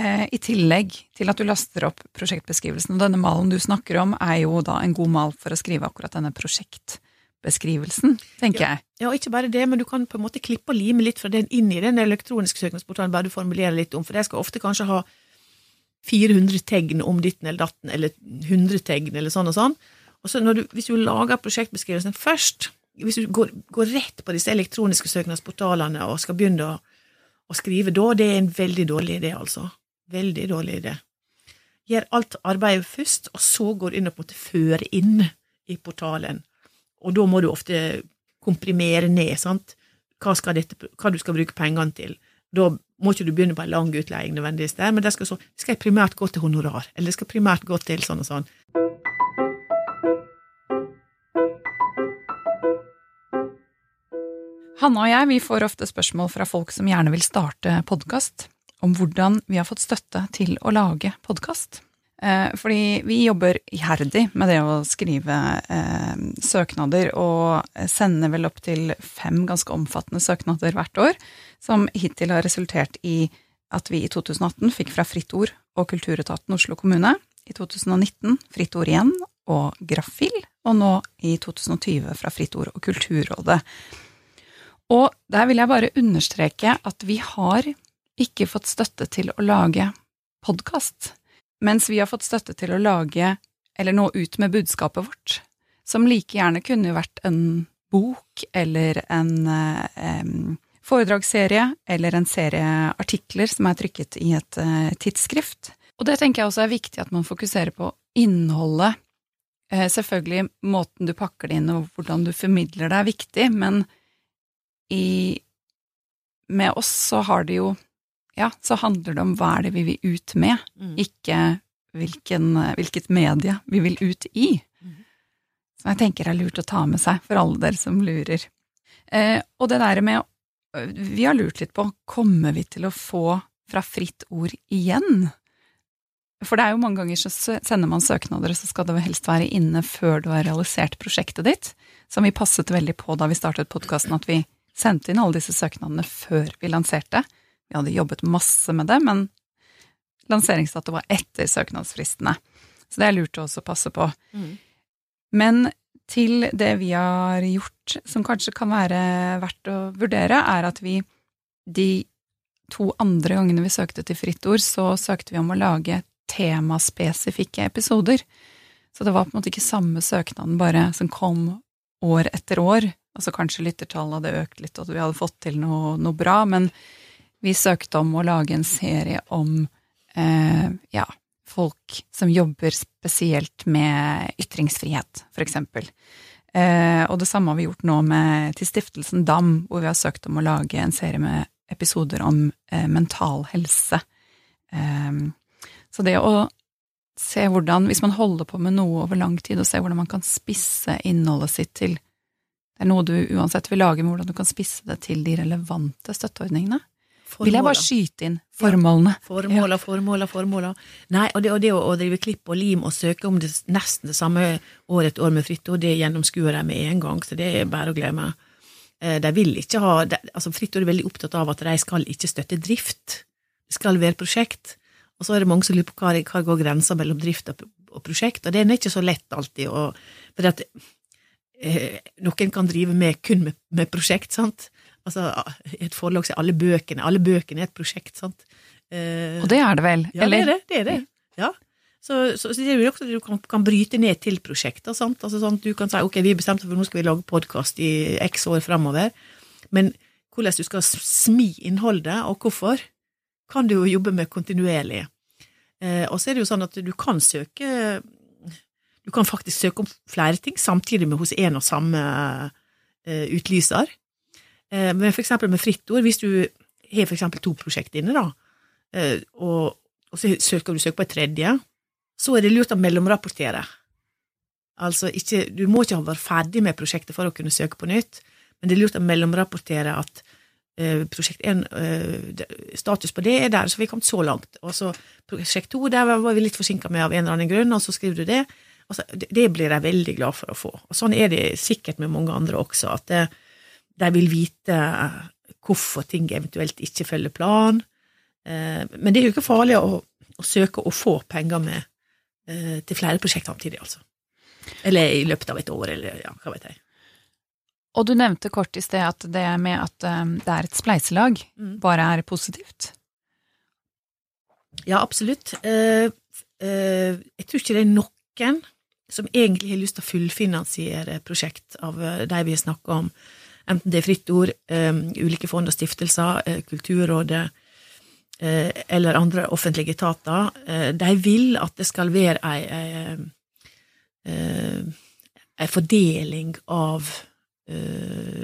Eh, I tillegg til at du laster opp prosjektbeskrivelsen. Og denne malen du snakker om, er jo da en god mal for å skrive akkurat denne prosjektbeskrivelsen, tenker ja, jeg. Ja, og ikke bare det, men du kan på en måte klippe og lime litt fra den inn i den elektroniske søknadsportalen, bare du formulerer litt om, for jeg skal ofte kanskje ha 400 tegn om ditten eller datten, eller 100 tegn, eller sånn og sånn. Og så du, Hvis du lager prosjektbeskrivelsen først, hvis du går, går, rett på disse elektroniske søknadsportalene og skal begynne å, å skrive da, det er en veldig dårlig idé, altså. Veldig dårlig idé. Gjør alt arbeidet først, og så går du inn og måte føre inn i portalen. Og da må du ofte komprimere ned, sant. Hva, dette, hva du skal bruke pengene til. Da må ikke du begynne på en lang utleie nødvendigvis der, men det skal, så, skal jeg primært gå til honorar, eller det skal primært gå til sånn og sånn. Hanna og jeg vi får ofte spørsmål fra folk som gjerne vil starte podkast, om hvordan vi har fått støtte til å lage podkast. Eh, fordi vi jobber iherdig med det å skrive eh, søknader, og sender vel opp til fem ganske omfattende søknader hvert år, som hittil har resultert i at vi i 2018 fikk fra Fritt Ord og Kulturetaten Oslo kommune, i 2019 Fritt Ord igjen og Graffil, og nå i 2020 fra Fritt Ord og Kulturrådet. Og der vil jeg bare understreke at vi har ikke fått støtte til å lage podkast, mens vi har fått støtte til å lage, eller nå ut med budskapet vårt, som like gjerne kunne vært en bok eller en eh, foredragsserie eller en serie artikler som er trykket i et eh, tidsskrift. Og det tenker jeg også er viktig at man fokuserer på innholdet. Eh, selvfølgelig måten du pakker det inn og hvordan du formidler det er viktig, men i Med oss så har det jo Ja, så handler det om hva er det vi vil ut med, mm. ikke hvilken, hvilket medie vi vil ut i. Mm. Som jeg tenker er lurt å ta med seg for alle dere som lurer. Eh, og det der med Vi har lurt litt på kommer vi til å få fra Fritt Ord igjen? For det er jo mange ganger så sender man søknader, og så skal det helst være inne før du har realisert prosjektet ditt. Som vi passet veldig på da vi startet podkasten, at vi sendte inn alle disse søknadene før vi lanserte. Vi hadde jobbet masse med det, men lanseringsdato var etter søknadsfristene. Så det er lurt å også passe på. Mm. Men til det vi har gjort, som kanskje kan være verdt å vurdere, er at vi de to andre gangene vi søkte til Fritt Ord, så søkte vi om å lage temaspesifikke episoder. Så det var på en måte ikke samme søknaden bare som kom år etter år. Altså kanskje lyttertallet hadde økt litt, og vi hadde fått til noe, noe bra, men vi søkte om å lage en serie om eh, ja, folk som jobber spesielt med ytringsfrihet, for eksempel. Eh, og det samme har vi gjort nå med, til Stiftelsen DAM, hvor vi har søkt om å lage en serie med episoder om eh, mental helse. Eh, så det å se hvordan, hvis man holder på med noe over lang tid, og se hvordan man kan spisse innholdet sitt til det er noe du uansett vil lage, med hvordan du kan spisse det til de relevante støtteordningene. Formåla. Vil jeg bare skyte inn formålene? Ja, formåla, formåla, formåla. Nei, og det, og det å, å, drive klipp og lim og søke om det nesten det samme år etter år med Fritt Ord, det gjennomskuer de med en gang, så det er bare å glemme. Eh, de vil ikke ha de, altså Fritt Ord er veldig opptatt av at de skal ikke støtte drift. Det skal være prosjekt. Og så er det mange som lurer på hva, hva går grensa mellom drift og, og prosjekt, og det er ikke så lett alltid. Og, for at eh, noen kan drive med kun med, med prosjekt, sant. Altså, et forlag så er alle bøkene alle bøkene er et prosjekt, sant. Eh, og det er det vel? Ja, eller? det er det. det, er det. Ja. Så, så, så, det er jo også du kan, kan, bryte ned til prosjekter. sant? Altså sånn Du kan si ok, vi bestemte for nå skal vi lage podkast i x år framover, men hvordan du skal smi innholdet, og hvorfor, kan du jo jobbe med kontinuerlig. Eh, og så er det jo sånn at du kan søke Du kan faktisk søke om flere ting samtidig med hos en og samme eh, utlyser. Eh, men eksempel med fritt ord, hvis du har eksempel to prosjekter inne, da, eh, og, og så søker du søker på et tredje, så er det lurt å mellomrapportere. Altså ikke, du må ikke ha vært ferdig med prosjektet for å kunne søke på nytt, men det er lurt å mellomrapportere at eh, prosjekt 1, eh, status på det er der, så vi har kommet så langt. Og så prosjekt 2, der var vi litt forsinka med av en eller annen grunn, og så skriver du det. Altså, det, det blir jeg veldig glad for å få. Og sånn er det sikkert med mange andre også, at det, de vil vite hvorfor ting eventuelt ikke følger plan. Eh, men det er jo ikke farlig å, å søke å få penger med eh, til flere prosjekter samtidig, altså. Eller i løpet av et år, eller ja, hva vet jeg. Og du nevnte kort i sted at det med at um, det er et spleiselag, Mm. bare er positivt. Ja, absolutt. Eh, eh, jeg tror ikke det er noen som egentlig har lyst til å fullfinansiere prosjekt av eh, de vi har snakka om, enten det er Fritt Ord, eh, ulike fond og stiftelser, eh, Kulturrådet eh, eller andre offentlige etater. De vil at det skal være ei, ei, ei fordeling av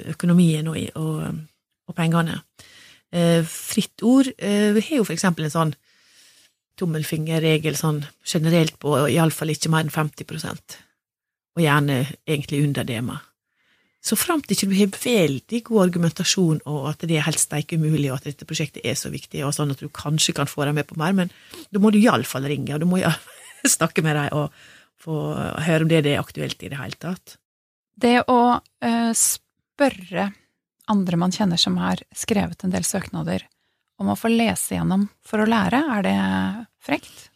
økonomien og, og, og pengene. Fritt Ord har jo for eksempel en sånn tommelfingerregel sånn generelt på iallfall ikke mer enn 50% og gjerne egentlig under det med. Så fram til ikke du har veldig god argumentasjon og at det er helt steik umulig, og at dette prosjektet er så viktig, og sånn at du kanskje kan få dem med på mer, men da må du iallfall ringe, og du må snakke med dem og få høre om det er aktuelt i det hele tatt. Det å uh, spørre andre man kjenner som har skrevet en del søknader, om å få lese gjennom for å lære, er det frekt?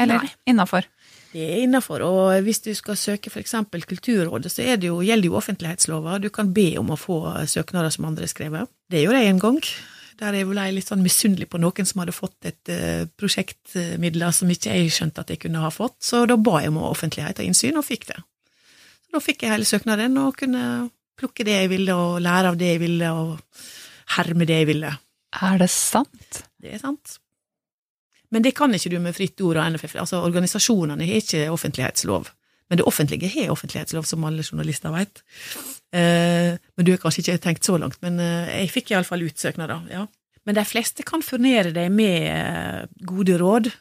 Eller innafor? Det er innafor, og hvis du skal søke eksempel Kulturrådet, så det jo, gjelder jo offentlighetslova. Du kan be om å få søknader som andre har skrevet. Det gjorde jeg en gang. Der er jeg litt sånn misunnelig på noen som hadde fått et uh, prosjektmidler som ikke jeg skjønte at jeg kunne ha fått, så da ba jeg om offentlighet og innsyn, og fikk det. Så da fikk jeg hele søknaden, og kunne plukke det jeg ville, og lære av det jeg ville, og herme det jeg ville. Er det sant? Det er sant. Men det kan ikke du med Fritt Ord og NFF. Altså, organisasjonene har ikke offentlighetslov. Men det offentlige har offentlighetslov, som alle journalister vet. Eh, men du har kanskje ikke tenkt så langt. Men eh, jeg fikk iallfall ut søknader, ja. Men de fleste kan furnere deg med eh, gode råd,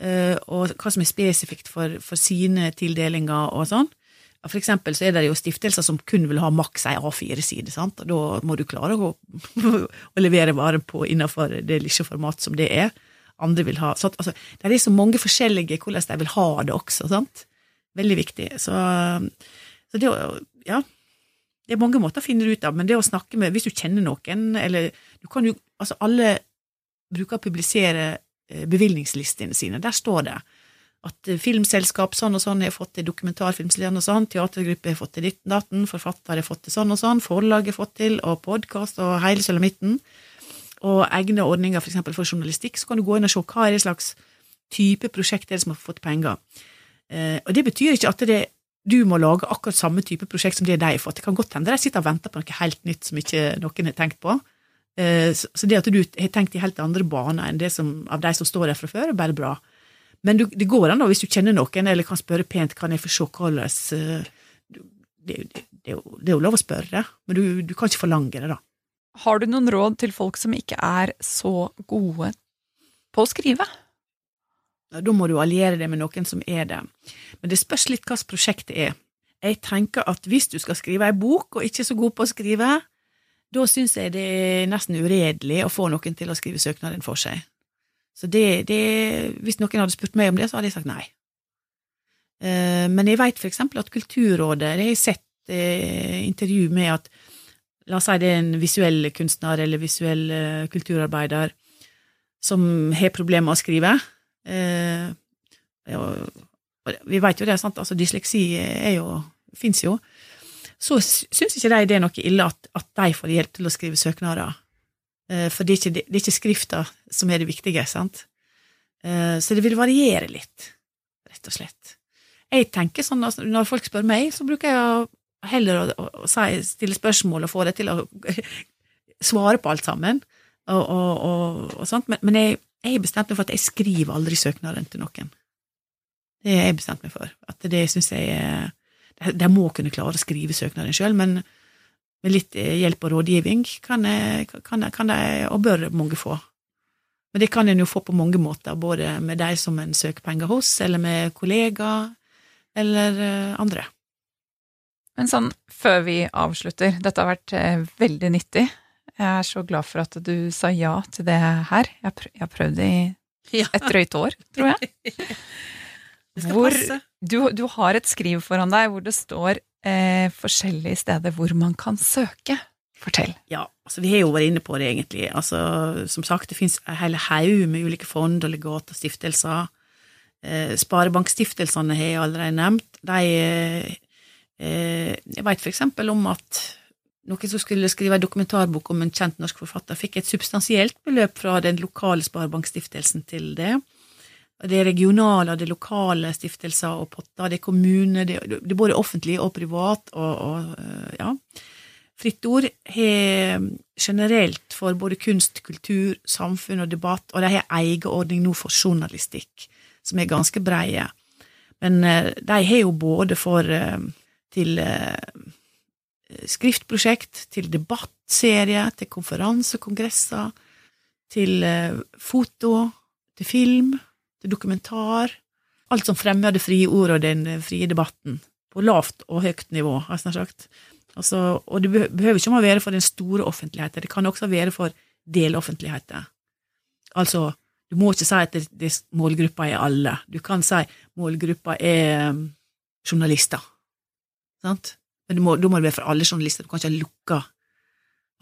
eh, og hva som er spesifikt for, for sine tildelinger og sånn. For eksempel så er det jo stiftelser som kun vil ha maks ei A4-side, sant, og da må du klare å, å levere vare på innenfor det lille format som det er. Andre vil ha sånn, altså, Det er så mange forskjellige hvordan de vil ha det også, sant. Veldig viktig. Så, så det Ja. Det er mange måter å finne det ut av, men det å snakke med Hvis du kjenner noen, eller du kan jo Altså, alle bruker å publisere eh, bevilgningslistene sine. Der står det at eh, filmselskap sånn og sånn har fått til dokumentarfilm og sånn, teatergruppe har fått til ditten datten, forfatter har fått til sånn og sånn, forlag har fått til, og podkast og hele sulamitten. Og egne ordninger for eksempel for journalistikk, så kan du gå inn og se hva er det slags type prosjekt det er som har fått penger. Eh, og det betyr ikke at det, du må lage akkurat samme type prosjekt som det de har fått. Det kan godt hende de sitter og venter på noe helt nytt som ikke noen har tenkt på. Eh, så det at du har tenkt i helt andre baner enn det som, av de som står der fra før, er bare bra. Men du, det går an, da, hvis du kjenner noen, eller kan spørre pent, kan jeg få se hvordan eh, det, det, det er jo lov å spørre, men du, du kan ikke forlange det, da. Har du noen råd til folk som ikke er så gode på å skrive? Da må du alliere deg med noen som er det. Men det spørs litt hvilket prosjekt det er. Jeg tenker at hvis du skal skrive ei bok, og ikke er så god på å skrive, da syns jeg det er nesten uredelig å få noen til å skrive søknaden for seg. Så det, det Hvis noen hadde spurt meg om det, så hadde jeg sagt nei. Eh, Men jeg veit for eksempel at Kulturrådet Det har jeg sett eh, intervju med at La oss si det er en visuell kunstner eller visuell eh, kulturarbeider som har problemer med å skrive. Eh, vi veit jo det, sant? Altså, dysleksi er jo, fins jo. Så syns ikke de det er noe ille at, at de får hjelp til å skrive søknader. Eh, for det er, ikke, det er ikke skrifta som er det viktige, sant. Så det vil variere litt, rett og slett. Jeg tenker sånn, altså, Når folk spør meg, så bruker jeg å heller å, å, å stille spørsmål og få det til å svare på alt sammen. Og, og, og, sånt. Men, men jeg, jeg bestemt meg for at jeg skriver aldri søknaden til noen. Det har jeg bestemt meg for. At det syns jeg de, må kunne klare å skrive søknaden sjøl, men med litt hjelp og rådgivning kan, jeg, kan de, og bør mange få. Men det kan en jo få på mange måter, både med de som en søker penger hos, eller med kollegaer, eller eh, andre. Men sånn før vi avslutter, dette har vært eh, veldig nyttig. Jeg er så glad for at du sa ja til det her. Jeg har prø- prøvd i et drøyt år, tror jeg. Det skal Hvor, passe. du, du har et skriv foran deg hvor det står eh, forskjellige steder hvor man kan søke. Fortell. Ja, altså vi har jo vært inne på det, egentlig. Altså, som sagt, det finnes en hel haug med ulike fond og stiftelser. Eh, Sparebankstiftelsene har jeg allerede nevnt. De eh, Jeg veit for eksempel om at noen som skulle skrive en dokumentarbok om en kjent norsk forfatter, fikk et substansielt beløp fra den lokale sparebankstiftelsen til det. Det er regionale og det lokale stiftelser og potter, det er kommuner, det er, både offentlig og privat, og, og eh, ja. Fritt Ord har generelt for både kunst, kultur, samfunn og debatt, og de har egen ordning nå for journalistikk, som er ganske breie. Men eh, de har jo både for eh, til eh, skriftprosjekt, til debattserie, til konferansekongresser, til eh, foto, til film, til dokumentar. Alt som fremmer det frie ordet og den eh, frie debatten, på lavt og høyt nivå, har jeg sagt. Altså, og det behøver ikke å være for den store offentligheten, det kan også være for deloffentligheten. Altså, du må ikke si at målgruppa er alle. Du kan si målgruppa er journalister. Sant? Men må, da må det være for alle journalister. Du kan ikke ha lukka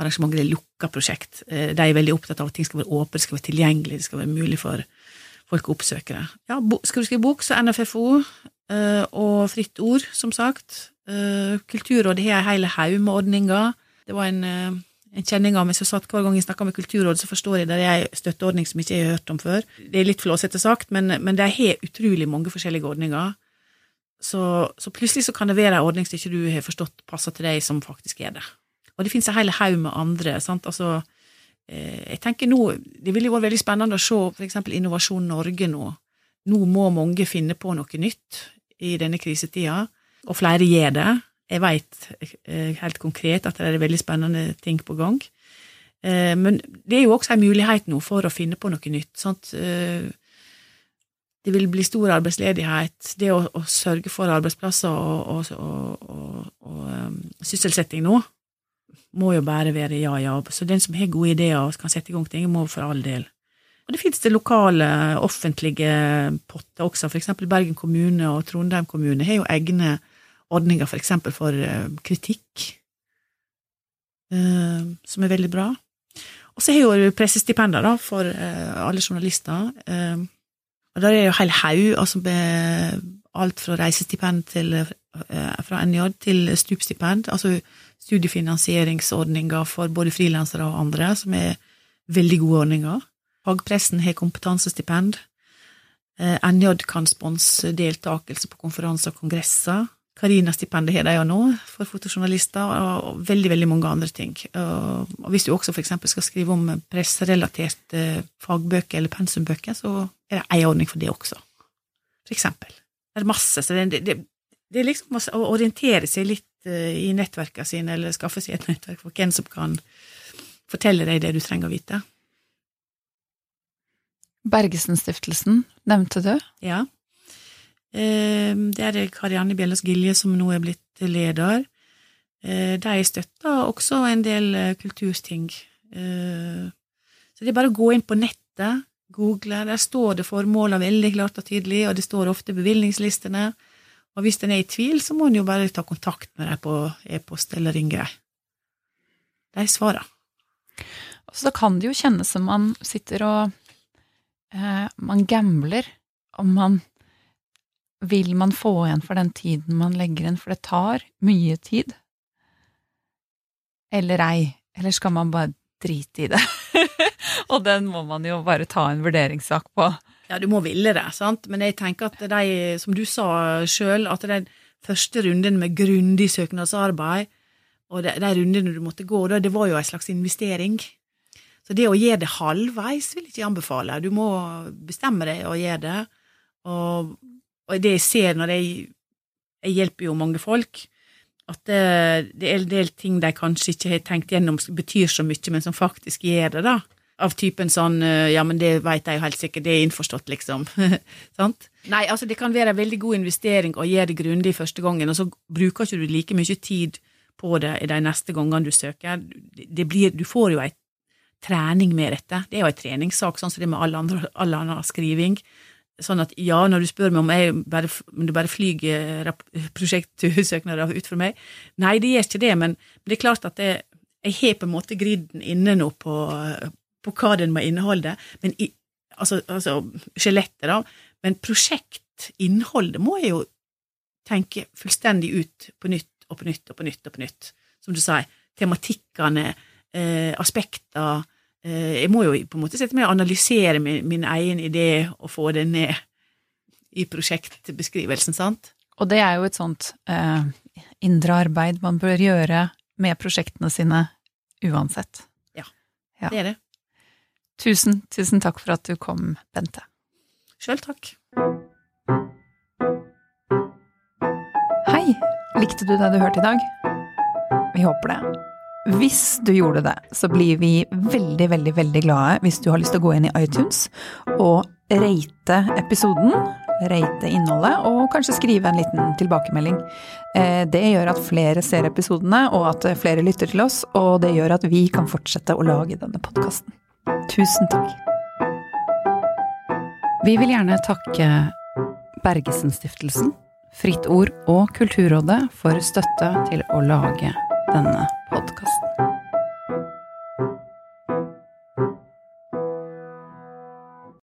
arrangement eller lukka prosjekt. Eh, De er veldig opptatt av at ting skal være åpent, det skal være tilgjengelig, det skal være mulig for folk å oppsøke det. Ja, skal du skrive bok, så NFFO eh, og Fritt Ord, som sagt. Eh, Kulturrådet har en hel haug med ordninger. Det var en, en kjenning av meg som satt hver gang jeg snakker med Kulturrådet, så forstår jeg det er en støtteordning som jeg ikke har hørt om før. Det er litt flåsete sagt, men, men de har utrolig mange forskjellige ordninger. Så, så plutselig så kan det være en ordning som ikke du har forstått passer til deg, som faktisk er det. Og det finnes en hel haug med andre. sant, altså eh, jeg tenker nå, Det ville jo vært veldig spennende å se eksempel Innovasjon Norge nå. Nå må mange finne på noe nytt i denne krisetida, og flere gjør det. Jeg veit helt konkret at det er veldig spennende ting på gang. Eh, Men det er jo også en mulighet nå for å finne på noe nytt. sant, eh, det vil bli stor arbeidsledighet. Det å, å sørge for arbeidsplasser og, og, og, og, um, sysselsetting nå må jo bare være ja, ja. Så den som har gode ideer og kan sette i gang ting, må for all del. Og det finnes det lokale, offentlige potter også, for eksempel Bergen kommune og Trondheim kommune har jo egne ordninger for eksempel for eh, kritikk, eh, som er veldig bra. Og så har jo pressestipender da, for eh, alle journalister. Eh, og der er jo hel haug, altså alt fra reisestipend til, eh, fra NJ til stupstipend, altså studiefinansieringsordninger for både frilansere og andre, som er veldig gode ordninger. Fagpressen har kompetansestipend. Eh, NJ kan sponse deltakelse på konferanser og kongresser. Karina-stipendet har de jo nå, for fotojournalister, og veldig veldig mange andre ting. Og hvis du også eksempel skal skrive om presserelaterte fagbøker eller pensumbøker, så er det ei ordning for det også. For eksempel. Det er masse, så det, det, det er liksom å orientere seg litt eh, i nettverkene sine, eller skaffe seg et nettverk for hvem som kan fortelle deg det du trenger å vite. Bergesen-stiftelsen nevnte du. Ja. Eh, Det er det Karianne Bjellas Gilje som nå er blitt leder. Eh, De støtter også en del kultursting. Eh, Så det er bare å gå inn på nettet, google, der står det formålene veldig klart og tydelig, og det står ofte bevilgningslistene. Og hvis en er i tvil, så må en jo bare ta kontakt med dem på e-post eller ringe dem. De svarer. Så kan det jo kjennes som man sitter og eh, Man gambler om man Vil man få igjen for den tiden man legger inn, for det tar mye tid? Eller ei? Eller skal man bare drite i det? og den må man jo bare ta en vurderingssak på. Ja, du må ville det, sant, men jeg tenker at de, som du sa sjøl, at den første runden med grundig søknadsarbeid, og de, de rundene du måtte gå, det var jo en slags investering. Så det å gjøre det halvveis vil jeg ikke anbefale. Du må bestemme deg og gjøre det. Og, og det jeg ser når jeg, jeg hjelper jo mange folk, at det, det er en del ting de kanskje ikke har tenkt gjennom betyr så mye, men som faktisk gjør det, da. Av typen sånn eh, ja, men det veit jeg helt sikkert, det er innforstått, liksom. Sant? Nei, altså det kan være en veldig god investering å gjøre det grundig første gangen, og så bruker ikke du like mye tid på det i de neste gangene du søker. Det blir, du får jo ei trening med dette. Det er jo ei treningssak, sånn som det med all, andre, all annen skriving. Sånn at ja, når du spør meg om, jeg bare, om du bare flyger prosjektsøknader ut fra meg, nei, det gjør ikke det, men, det er klart at det, jeg har på en måte griden inne nå på, på hva den må inneholde, men i, altså, altså skjelettet, da, men prosjektinnholdet må jeg jo tenke fullstendig ut på nytt og på nytt og på nytt og på nytt. Som du sier, tematikkene, eh, aspekter eh, Jeg må jo på en måte sette meg og analysere min, min egen idé og få det ned i prosjektbeskrivelsen, sant? Og det er jo et sånt eh, indre arbeid man bør gjøre med prosjektene sine uansett. Ja, ja. det er det. Tusen, tusen takk for at du kom, Bente. Sjøl takk. Hei! Likte du det du hørte i dag? Vi håper det. Hvis du gjorde det, så blir vi veldig, veldig, veldig glade hvis du har lyst til å gå inn i iTunes og rate episoden, rate innholdet, og kanskje skrive en liten tilbakemelding. Eh, det gjør at flere ser episodene, og at flere lytter til oss, og det gjør at vi kan fortsette å lage denne podkasten. Tusen takk. Vi vil gjerne takke Bergesen-stiftelsen, Fritt Ord og Kulturrådet for støtte til å lage denne podkasten.